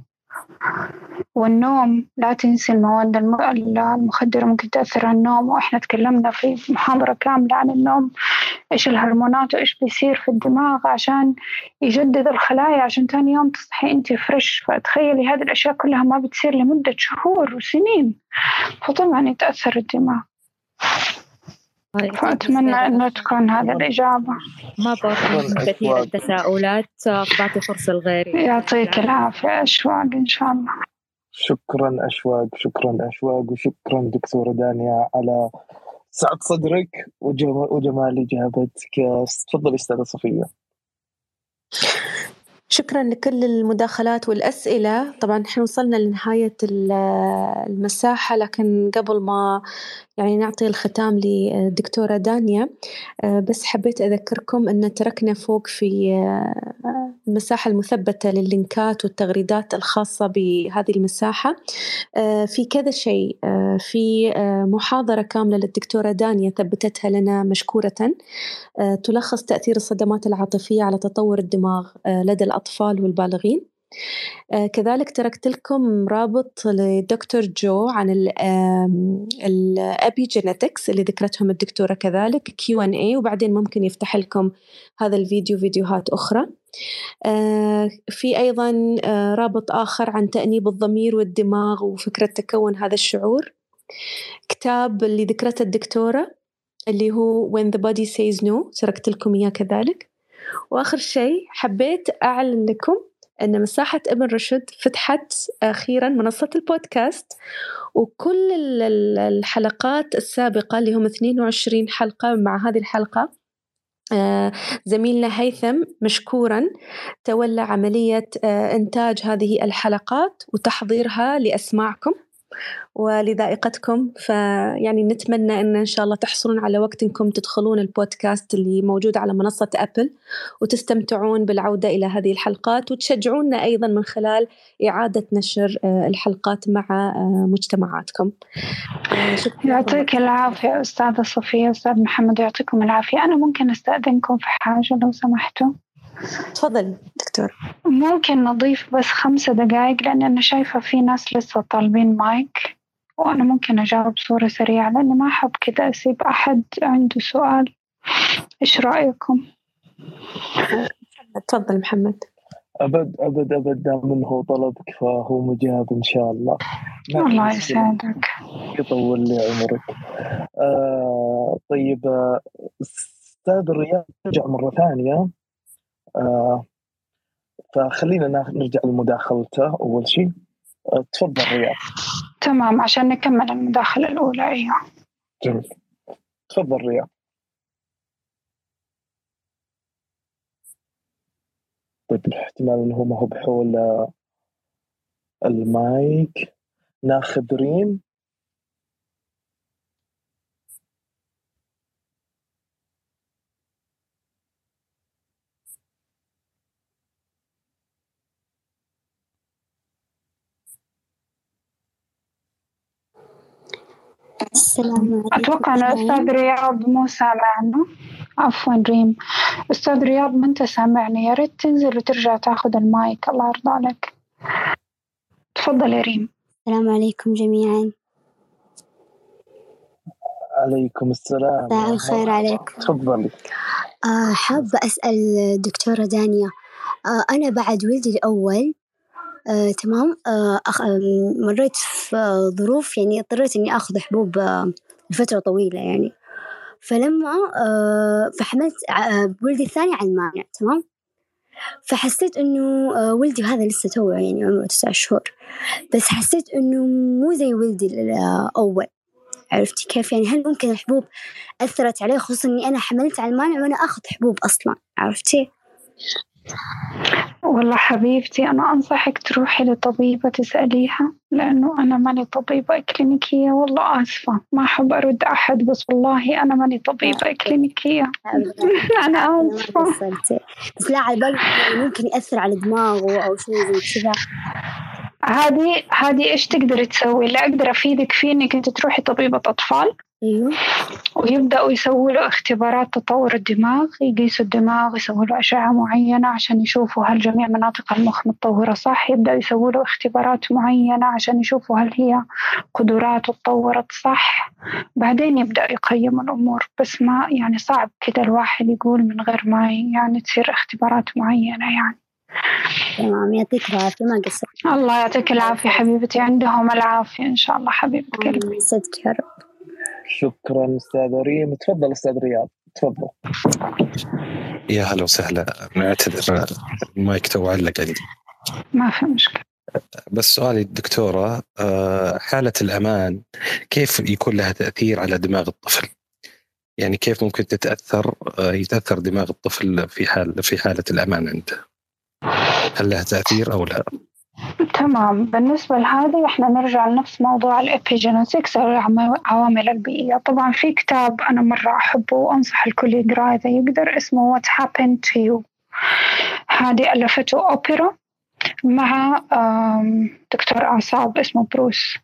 والنوم لا تنسي المواد المخدرة ممكن تأثر على النوم. وإحنا تكلمنا في محاضرة كاملة عن النوم إيش الهرمونات وإيش بيصير في الدماغ عشان يجدد الخلايا عشان تاني يوم تصحي أنت فريش فتخيلي هذه الأشياء كلها ما بتصير لمدة شهور وسنين. فطبعا يتأثر الدماغ. فأتمنى أنه تكون هذا الإجابة.
ما بطلب كثير التساؤلات. بعطي فرصة لغيري.
يعطيك العافية أشواق إن شاء الله.
شكرا أشواق شكرا أشواق وشكرا دكتورة دانيا على سعة صدرك وجمال إجابتك. تفضلي أستاذة صفية.
شكرا لكل المداخلات والأسئلة. طبعا إحنا وصلنا لنهاية المساحة لكن قبل ما يعني نعطي الختام للدكتورة دانيا. بس حبيت أذكركم أن تركنا فوق في المساحة المثبتة لللينكات والتغريدات الخاصة بهذه المساحة. في كذا شيء. في محاضرة كاملة للدكتورة دانيا ثبتتها لنا مشكورة. تلخص تأثير الصدمات العاطفية على تطور الدماغ لدى الأطفال والبالغين. كذلك تركت لكم رابط لدكتور جو عن ال epigenetics اللي ذكرتهم الدكتورة كذلك Q and A وبعدين ممكن يفتح لكم هذا الفيديو فيديوهات أخرى. في أيضا رابط آخر عن تأنيب الضمير والدماغ وفكرة تكون هذا الشعور. كتاب اللي ذكرته الدكتورة اللي هو When the Body Says No تركت لكم إياه كذلك. وآخر شيء حبيت أعلن لكم أن مساحة ابن رشد فتحت أخيرا منصة البودكاست وكل الحلقات السابقة اللي هم 22 حلقة مع هذه الحلقة زميلنا هيثم مشكورا تولى عملية إنتاج هذه الحلقات وتحضيرها لأسماعكم. ولذائقتكم فيعني نتمنى أن إن شاء الله تحصلون على وقت إنكم تدخلون البودكاست اللي موجود على منصة أبل وتستمتعون بالعودة إلى هذه الحلقات وتشجعونا أيضا من خلال إعادة نشر الحلقات مع مجتمعاتكم.
يعطيك العافية أستاذة صفية أستاذ محمد يعطيكم العافية. أنا ممكن أستأذنكم في حاجة لو سمحتوا
تفضل. دكتور؟
ممكن نضيف بس خمسة دقايق لأن أنا شايفة في ناس لسه طالبين مايك وأنا ممكن أجاوب بصورة سريعة لأني ما أحب كذا أسيب أحد عنده سؤال. إيش رأيكم؟
تفضل محمد.
أبد أبد أبد دام إنه طلبك فهو مجاب إن شاء الله.
الله يسعدك
يطول لي عمرك. آه طيب أستاذ الرياض رجع مرة ثانية. آه فخلينا نرجع لمداخلته. أول شيء آه تفضل رياض.
تمام عشان نكمل المداخلة الأولى. أيوة.
جميل. تفضل رياض. طيب الاحتمال إنه هو ما هو بحول المايك. ناخذ ريم.
السلام عليكم
أتوقع أن أستاذ رياض مو سامعنا. عفوا ريم. أستاذ رياض ما أنت سامعني؟ يا ريت تنزل وترجع تاخذ المايك. الله يرضى عليك. تفضل يا ريم.
السلام عليكم جميعا.
عليكم السلام.
مساء الخير عليكم.
تفضلي
آه حابة أسأل دكتورة دانيا آه أنا بعد ولدي الأول تمام. آه، أخ... مريت في ظروف يعني اضطريت إني آخذ حبوب آه، لفترة طويلة يعني. فلما آه، فحملت آه، ولدي الثاني على المانع تمام. فحسيت إنه آه، ولدي هذا لسه توه يعني عمره تسع شهور. بس حسيت إنه مو زي ولدي الأول. عرفتي كيف يعني؟ هل ممكن الحبوب أثرت عليه؟ خصوصا إني أنا حملت على المانع وأنا آخذ حبوب أصلا. عرفتي؟
والله حبيبتي أنا أنصحك تروحي لطبيبة تسأليها لأنه أنا ماني طبيبة إكلينيكية والله آسفة ما أحب أرد أحد بس والله أنا ماني طبيبة إكلينيكية. أنا آسفة.
بس لا على ممكن يأثر على دماغه أو شيء زي كذا.
هذه هذه إيش تقدري تسوي؟ اللي أقدر أفيدك فيه إنك أنت تروحي طبيبة أطفال.
أيوه.
ويبدأوا يسووا له اختبارات تطور الدماغ يقيسوا الدماغ يسووا له أشعة معينة عشان يشوفوا هل جميع مناطق المخ متطورة صح. يبدأوا يسووا له اختبارات معينة عشان يشوفوا هل هي قدراته تطورت صح. بعدين يبدأ يقيموا الأمور بس ما يعني صعب كده الواحد يقول من غير ما يعني تصير اختبارات معينة يعني.
تمام يعطيك العافية ما قصرت.
الله يعطيك العافية حبيبتي عندهم العافية إن شاء الله حبيبة قلبي
صدق يا رب.
شكرا أستاذ ريم تفضل أستاذ رياض تفضل
يا هلا وسهلا نعتذر المايك تو علق عندي
ما في مشكلة
بس سؤالي الدكتورة آه، حالة الأمان كيف يكون لها تأثير على دماغ الطفل؟ يعني كيف ممكن تتأثر آه، يتأثر دماغ الطفل في حال في حالة الأمان عنده؟ هل لها تأثير أو لا؟
تمام. بالنسبة لهذا إحنا نرجع لنفس موضوع الإبيجينيتكس أو العوامل البيئية. طبعا في كتاب أنا مرة أحبه وأنصح الكل يقرأه إذا يقدر اسمه What Happened to You. هذه ألفته أوبرا مع دكتور أعصاب اسمه بروس.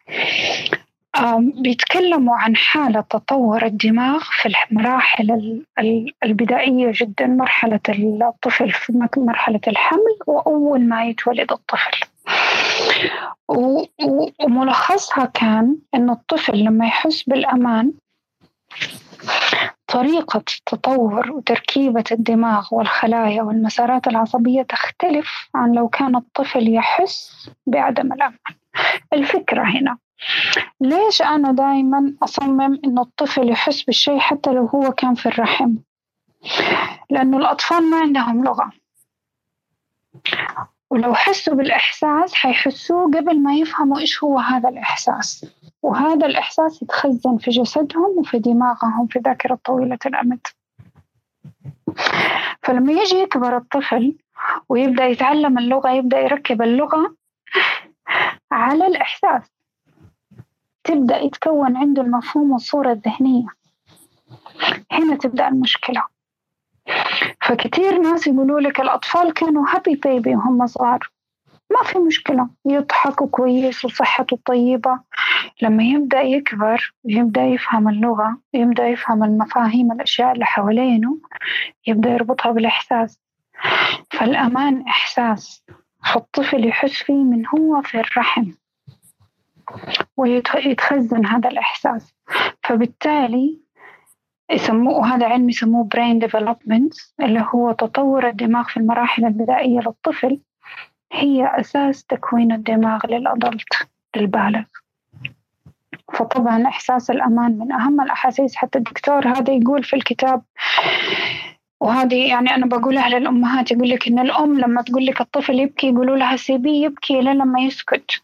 بيتكلموا عن حالة تطور الدماغ في المراحل البدائية جدا مرحلة الطفل في مرحلة الحمل وأول ما يتولد الطفل. وملخصها كان إنه الطفل لما يحس بالأمان طريقة تطور وتركيبة الدماغ والخلايا والمسارات العصبية تختلف عن لو كان الطفل يحس بعدم الأمان. الفكرة هنا ليش أنا دائما أصمم إنه الطفل يحس بالشيء حتى لو هو كان في الرحم؟ لأنه الأطفال ما عندهم لغة. ولو حسوا بالإحساس حيحسوه قبل ما يفهموا إيش هو هذا الإحساس. وهذا الإحساس يتخزن في جسدهم وفي دماغهم في ذاكرة طويلة الأمد. فلما يجي يكبر الطفل ويبدأ يتعلم اللغة يبدأ يركب اللغة على الإحساس تبدأ يتكون عنده المفهوم والصورة الذهنية. هنا تبدأ المشكلة. فكتير ناس يقولوا لك الأطفال كانوا هابي بيبي وهم صغار. ما في مشكلة يضحكوا كويس وصحته طيبة. لما يبدأ يكبر ويبدأ يفهم اللغة يبدأ يفهم المفاهيم الأشياء اللي حوالينه يبدأ يربطها بالإحساس. فالأمان إحساس. فالطفل يحس فيه من هو في الرحم. ويتخزن هذا الإحساس. فبالتالي يسموه هذا علم يسموه brain development اللي هو تطور الدماغ في المراحل البدائية للطفل. هي أساس تكوين الدماغ للأدلت للبالغ. فطبعا إحساس الأمان من أهم الأحاسيس. حتى الدكتور هذا يقول في الكتاب وهذه يعني أنا بقولها للأمهات يقول لك إن الأم لما تقول لك الطفل يبكي يقولوا لها سيبيه يبكي لين لما يسكت.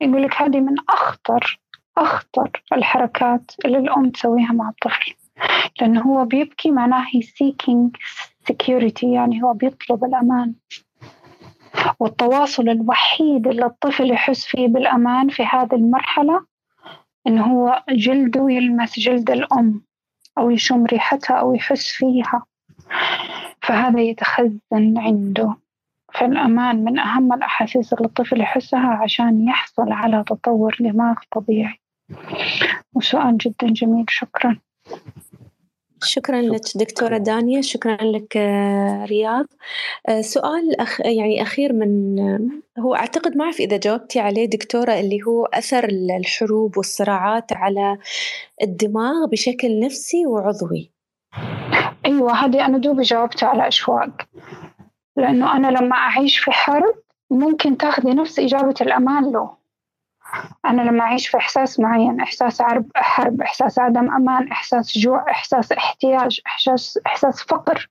يقول لك هذه من أخطر أخطر الحركات اللي الأم تسويها مع الطفل. لأنه هو بيبكي معناه هي seeking security يعني هو بيطلب الأمان. والتواصل الوحيد اللي الطفل يحس فيه بالأمان في هذه المرحلة إنه هو جلده يلمس جلد الأم أو يشم ريحتها أو يحس فيها. فهذا يتخزن عنده. فالأمان من أهم الأحاسيس اللي الطفل يحسها عشان يحصل على تطور دماغ طبيعي. وسؤال جدا جميل شكرا.
شكرا لك دكتورة دانيا شكرا لك آه، رياض. آه، سؤال أخ يعني أخير من هو أعتقد ما أعرف إذا جاوبتي عليه دكتورة اللي هو أثر الحروب والصراعات على الدماغ بشكل نفسي وعضوي.
أيوة هذه أنا دوبي جاوبت على أشواق. لأنه أنا لما أعيش في حرب ممكن تاخذي نفس إجابة الأمان له. أنا لما أعيش في إحساس معين إحساس حرب حرب إحساس عدم أمان إحساس جوع إحساس احتياج إحساس إحساس فقر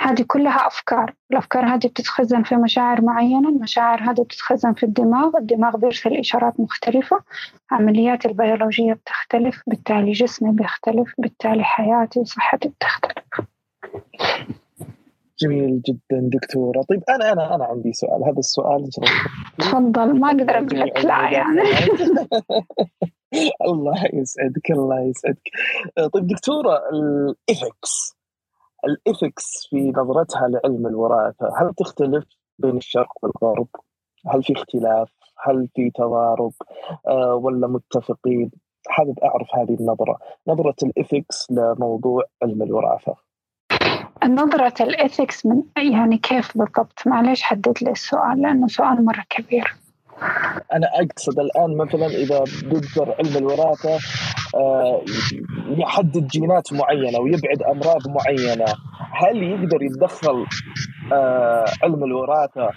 هذه كلها أفكار. الأفكار هذه بتتخزن في مشاعر معينة المشاعر هذه بتتخزن في الدماغ. الدماغ بيرسل إشارات مختلفة عمليات البيولوجية بتختلف بالتالي جسمي بيختلف بالتالي حياتي وصحتي بتختلف.
جميل جدا دكتورة طيب أنا أنا أنا عندي سؤال هذا السؤال
تفضل ما أقدر أقول لك لا يعني
الله يسعدك الله يسعدك طيب دكتورة ال ethics ال ethics في نظرتها لعلم الوراثة هل تختلف بين الشرق والغرب؟ هل في اختلاف؟ هل في تضارب؟ أه ولا متفقين؟ حابب أعرف هذه النظرة نظرة ال ethics لموضوع علم الوراثة
نظرة ال ethics من يعني كيف بالضبط؟ معليش حدد لي السؤال لأنه سؤال مرة كبير.
أنا أقصد الآن مثلا إذا بيقدر علم الوراثة آه، يحدد جينات معينة ويبعد أمراض معينة هل يقدر يتدخل آه، علم الوراثة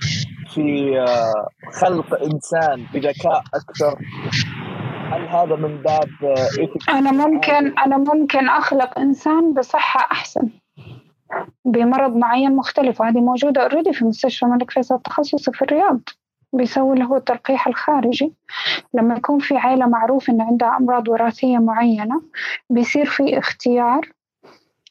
في آه، خلق إنسان بذكاء أكثر؟ هل هذا من باب
أنا ممكن أنا ممكن أخلق إنسان بصحة أحسن. بمرض معين مختلف وهذه موجودة اوريدي في مستشفى الملك فيصل التخصصي في الرياض. بيسوي اللي هو التلقيح الخارجي. لما يكون في عائلة معروف إن عندها أمراض وراثية معينة بيصير في اختيار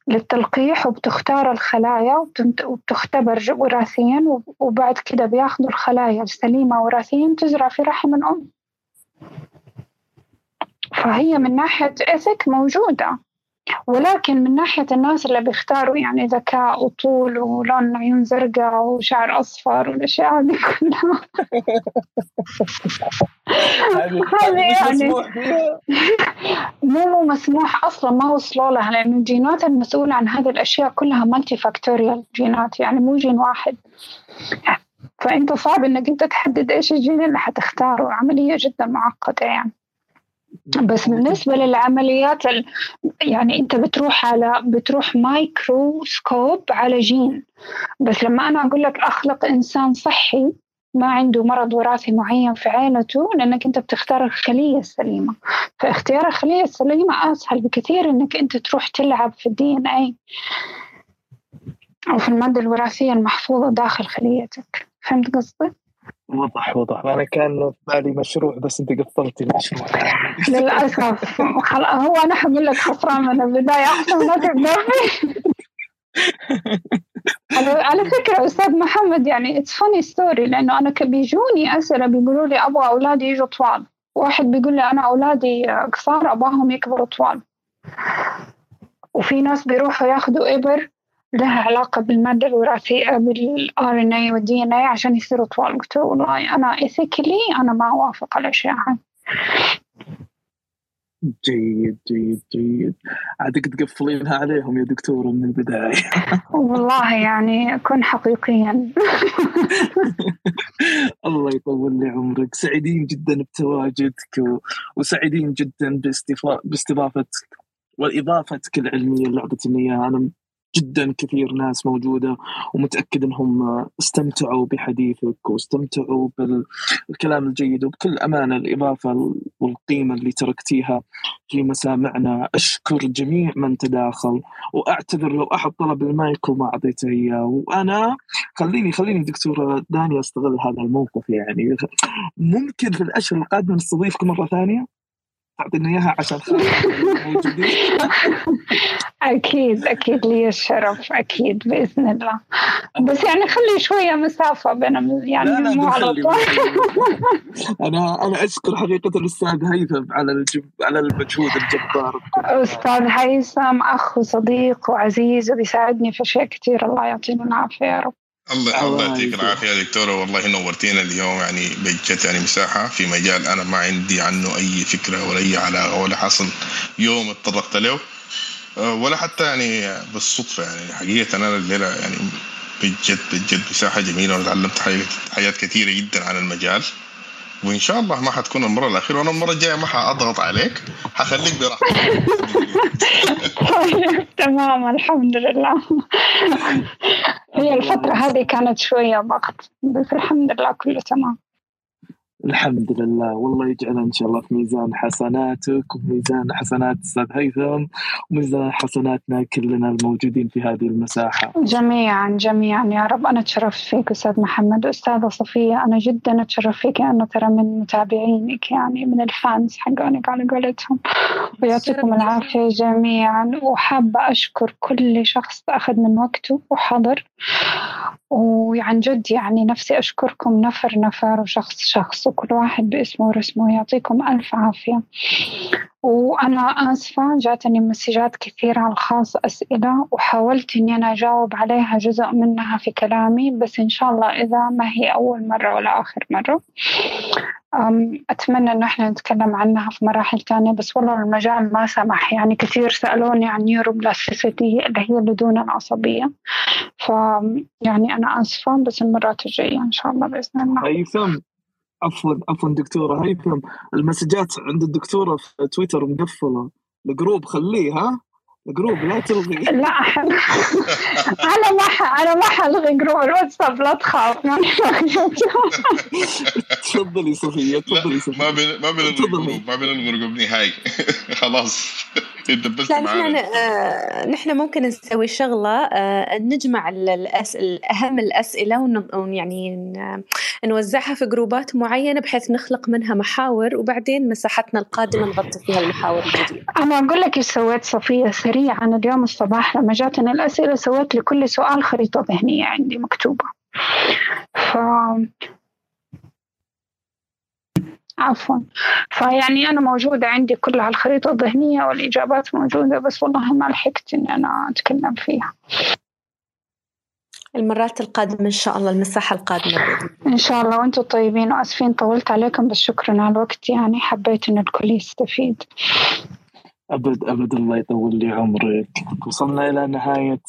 للتلقيح وبتختار الخلايا وبتختبر وراثيا وبعد كده بياخذوا الخلايا السليمة وراثيا تزرع في رحم الأم. فهي من ناحية ethic موجودة. ولكن من ناحية الناس اللي بيختاروا يعني ذكاء وطول ولون عيون زرقاء وشعر أصفر والأشياء هذه كلها. هذه يعني مو مو مسموح أصلا ما وصلوا لها لأن الجينات المسؤولة عن هذه الأشياء كلها multifactorial جينات يعني مو جين واحد. فأنت صعب إنك أنت تحدد إيش الجين اللي حتختاره. عملية جدا معقدة يعني. بس بالنسبة للعمليات. يعني أنت بتروح على بتروح مايكروسكوب على جين بس لما أنا أقول لك أخلق إنسان صحي ما عنده مرض وراثي معين في عائلته لأنك أنت بتختار الخلية السليمة فاختيار الخلية السليمة أسهل بكثير إنك أنت تروح تلعب في ال DNA أو في المادة الوراثية المحفوظة داخل خليتك فهمت قصدي؟
وضح وضح أنا كان في بالي مشروع بس أنت قفلتي المشروع.
للأسف. هو أنا حقول لك خسران من البداية. أحسن ما تبدأ. على فكرة أستاذ محمد يعني it's funny story لأنه أنا بيجوني أسئلة بيقولوا لي أبغى أولادي يجوا طوال. واحد بيقول لي أنا أولادي قصار أبغاهم يكبروا طوال. وفي ناس بيروحوا ياخذوا إبر لها علاقة بالمادة الوراثية بال RNA وال DNA عشان يصيروا طوال قلت له والله أنا ethically أنا ما أوافق على الأشياء هاي
جيد جيد جيد. عادك تقفلينها عليهم يا دكتورة من البداية.
والله يعني كن حقيقيا.
الله يطول لي عمرك. سعيدين جدا بتواجدك وسعيدين جدا باستضافتك. وإضافتك العلمية اللي أعطتني إياها أنا جدا كثير ناس موجودة ومتأكد أنهم استمتعوا بحديثك واستمتعوا بالكلام الجيد وبكل أمانة الإضافة والقيمة اللي تركتيها في مسامعنا. أشكر جميع من تداخل وأعتذر لو أحد طلب المايك وما أعطيته إياه. وأنا خليني خليني دكتورة دانيا أستغل هذا الموقف يعني. ممكن في الأشهر القادمة نستضيفك مرة ثانية؟ تعطينا اياها عشان موجودين
أكيد أكيد لي الشرف أكيد بإذن الله. بس يعني خلي شوية مسافة بين يعني لا لا مو على طول.
أنا أنا أشكر حقيقة الأستاذ هيثم على الجب على المجهود الجبار.
أستاذ هيثم أخ وصديق وعزيز وبيساعدني في أشياء كثير. الله يعطينا العافية يا رب.
الله الله يعطيك العافية يا دكتوره والله نورتينا اليوم يعني بجد يعني مساحة في مجال أنا ما عندي عنه أي فكرة ولا أي علاقة ولا حصل يوم اتطرقت له. أه، ولا حتى يعني بالصدفة يعني. حقيقة أنا الليلة يعني بجد بجد مساحة جميلة وتعلمت حاجات كثيرة جدا عن المجال. وإن شاء الله ما حتكون المرة الأخيرة وأنا المرة الجاية ما حأضغط عليك حخليك براحتك.
تمام الحمد لله. هي الفترة هذه كانت شوية ضغط بس الحمد لله كله تمام.
الحمد لله. والله يجعلها إن شاء الله في ميزان حسناتك وميزان حسنات أستاذ هيثم وميزان حسناتنا كلنا الموجودين في هذه المساحة.
جميعا جميعا. يا رب أنا تشرفت فيك أستاذ محمد. أستاذة صفية أنا جدا أتشرف فيك أنا ترى من متابعينك يعني من الفانز حقونك على قولتهم ويعطيكم العافية جميعا. وحابة أشكر كل شخص أخذ من وقته وحضر. وعن جد يعني نفسي أشكركم نفر نفر وشخص شخص وكل واحد باسمه ورسمه يعطيكم ألف عافية. وأنا آسفة جاتني مسجات كثيرة على الخاص أسئلة وحاولت إني أنا أجاوب عليها جزء منها في كلامي بس إن شاء الله إذا ما هي أول مرة ولا آخر مرة. أتمنى إن إحنا نتكلم عنها في مراحل تانية بس والله المجال ما سمح. يعني كثير سألوني عن neuroplasticity اللي هي اللدونة العصبية. ف يعني أنا آسفة بس المرات الجاية إن شاء الله بإذن الله.
هيثم عفوا عفوا دكتورة. هيثم المسجات عند الدكتورة في تويتر مقفلة. ال group خليه ها؟ group لا تلغي.
لا أنا ما ما حلغي group. الواتساب لا تخاف.
تفضلي صفية تفضلي صفية.
ما بين ما بين ال group ما بين ال group نهائي. خلاص. إنت بس
نحن آه نحن ممكن نسوي شغلة آه نجمع الأسئلة اهم الاسئله ويعني نوزعها في جروبات معينة بحيث نخلق منها محاور وبعدين مساحتنا القادمة نغطي فيها المحاور الجديدة.
أنا أقول لك إيش سويت صفية سريعا اليوم الصباح لما جاتني الأسئلة سويت لكل سؤال خريطة ذهنية عندي مكتوبة. ف عفوا. فيعني أنا موجودة عندي كل هالخريطة الذهنية والإجابات موجودة بس والله ما لحقت إني أنا أتكلم فيها.
المرات القادمة إن شاء الله المساحة القادمة
إن شاء الله. وأنتم طيبين وأسفين طولت عليكم بس شكرا على الوقت. يعني حبيت إن الكل يستفيد.
أبد أبد الله يطول لي عمرك. وصلنا إلى نهاية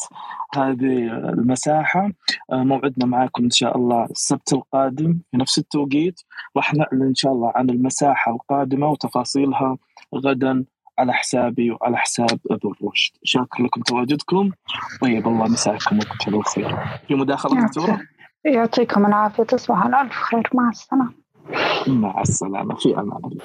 هذه المساحة. آه، موعدنا معكم إن شاء الله السبت القادم في نفس التوقيت. راح نعلن إن شاء الله عن المساحة القادمة وتفاصيلها غدا على حسابي وعلى حساب أبو الرشد. شاكر لكم تواجدكم. طيب الله مساكم وكل الخير. في مداخلة دكتورة؟
يعطيكم العافية. تصبحوا على ألف خير. مع السلامة.
مع السلامة. في أمان الله.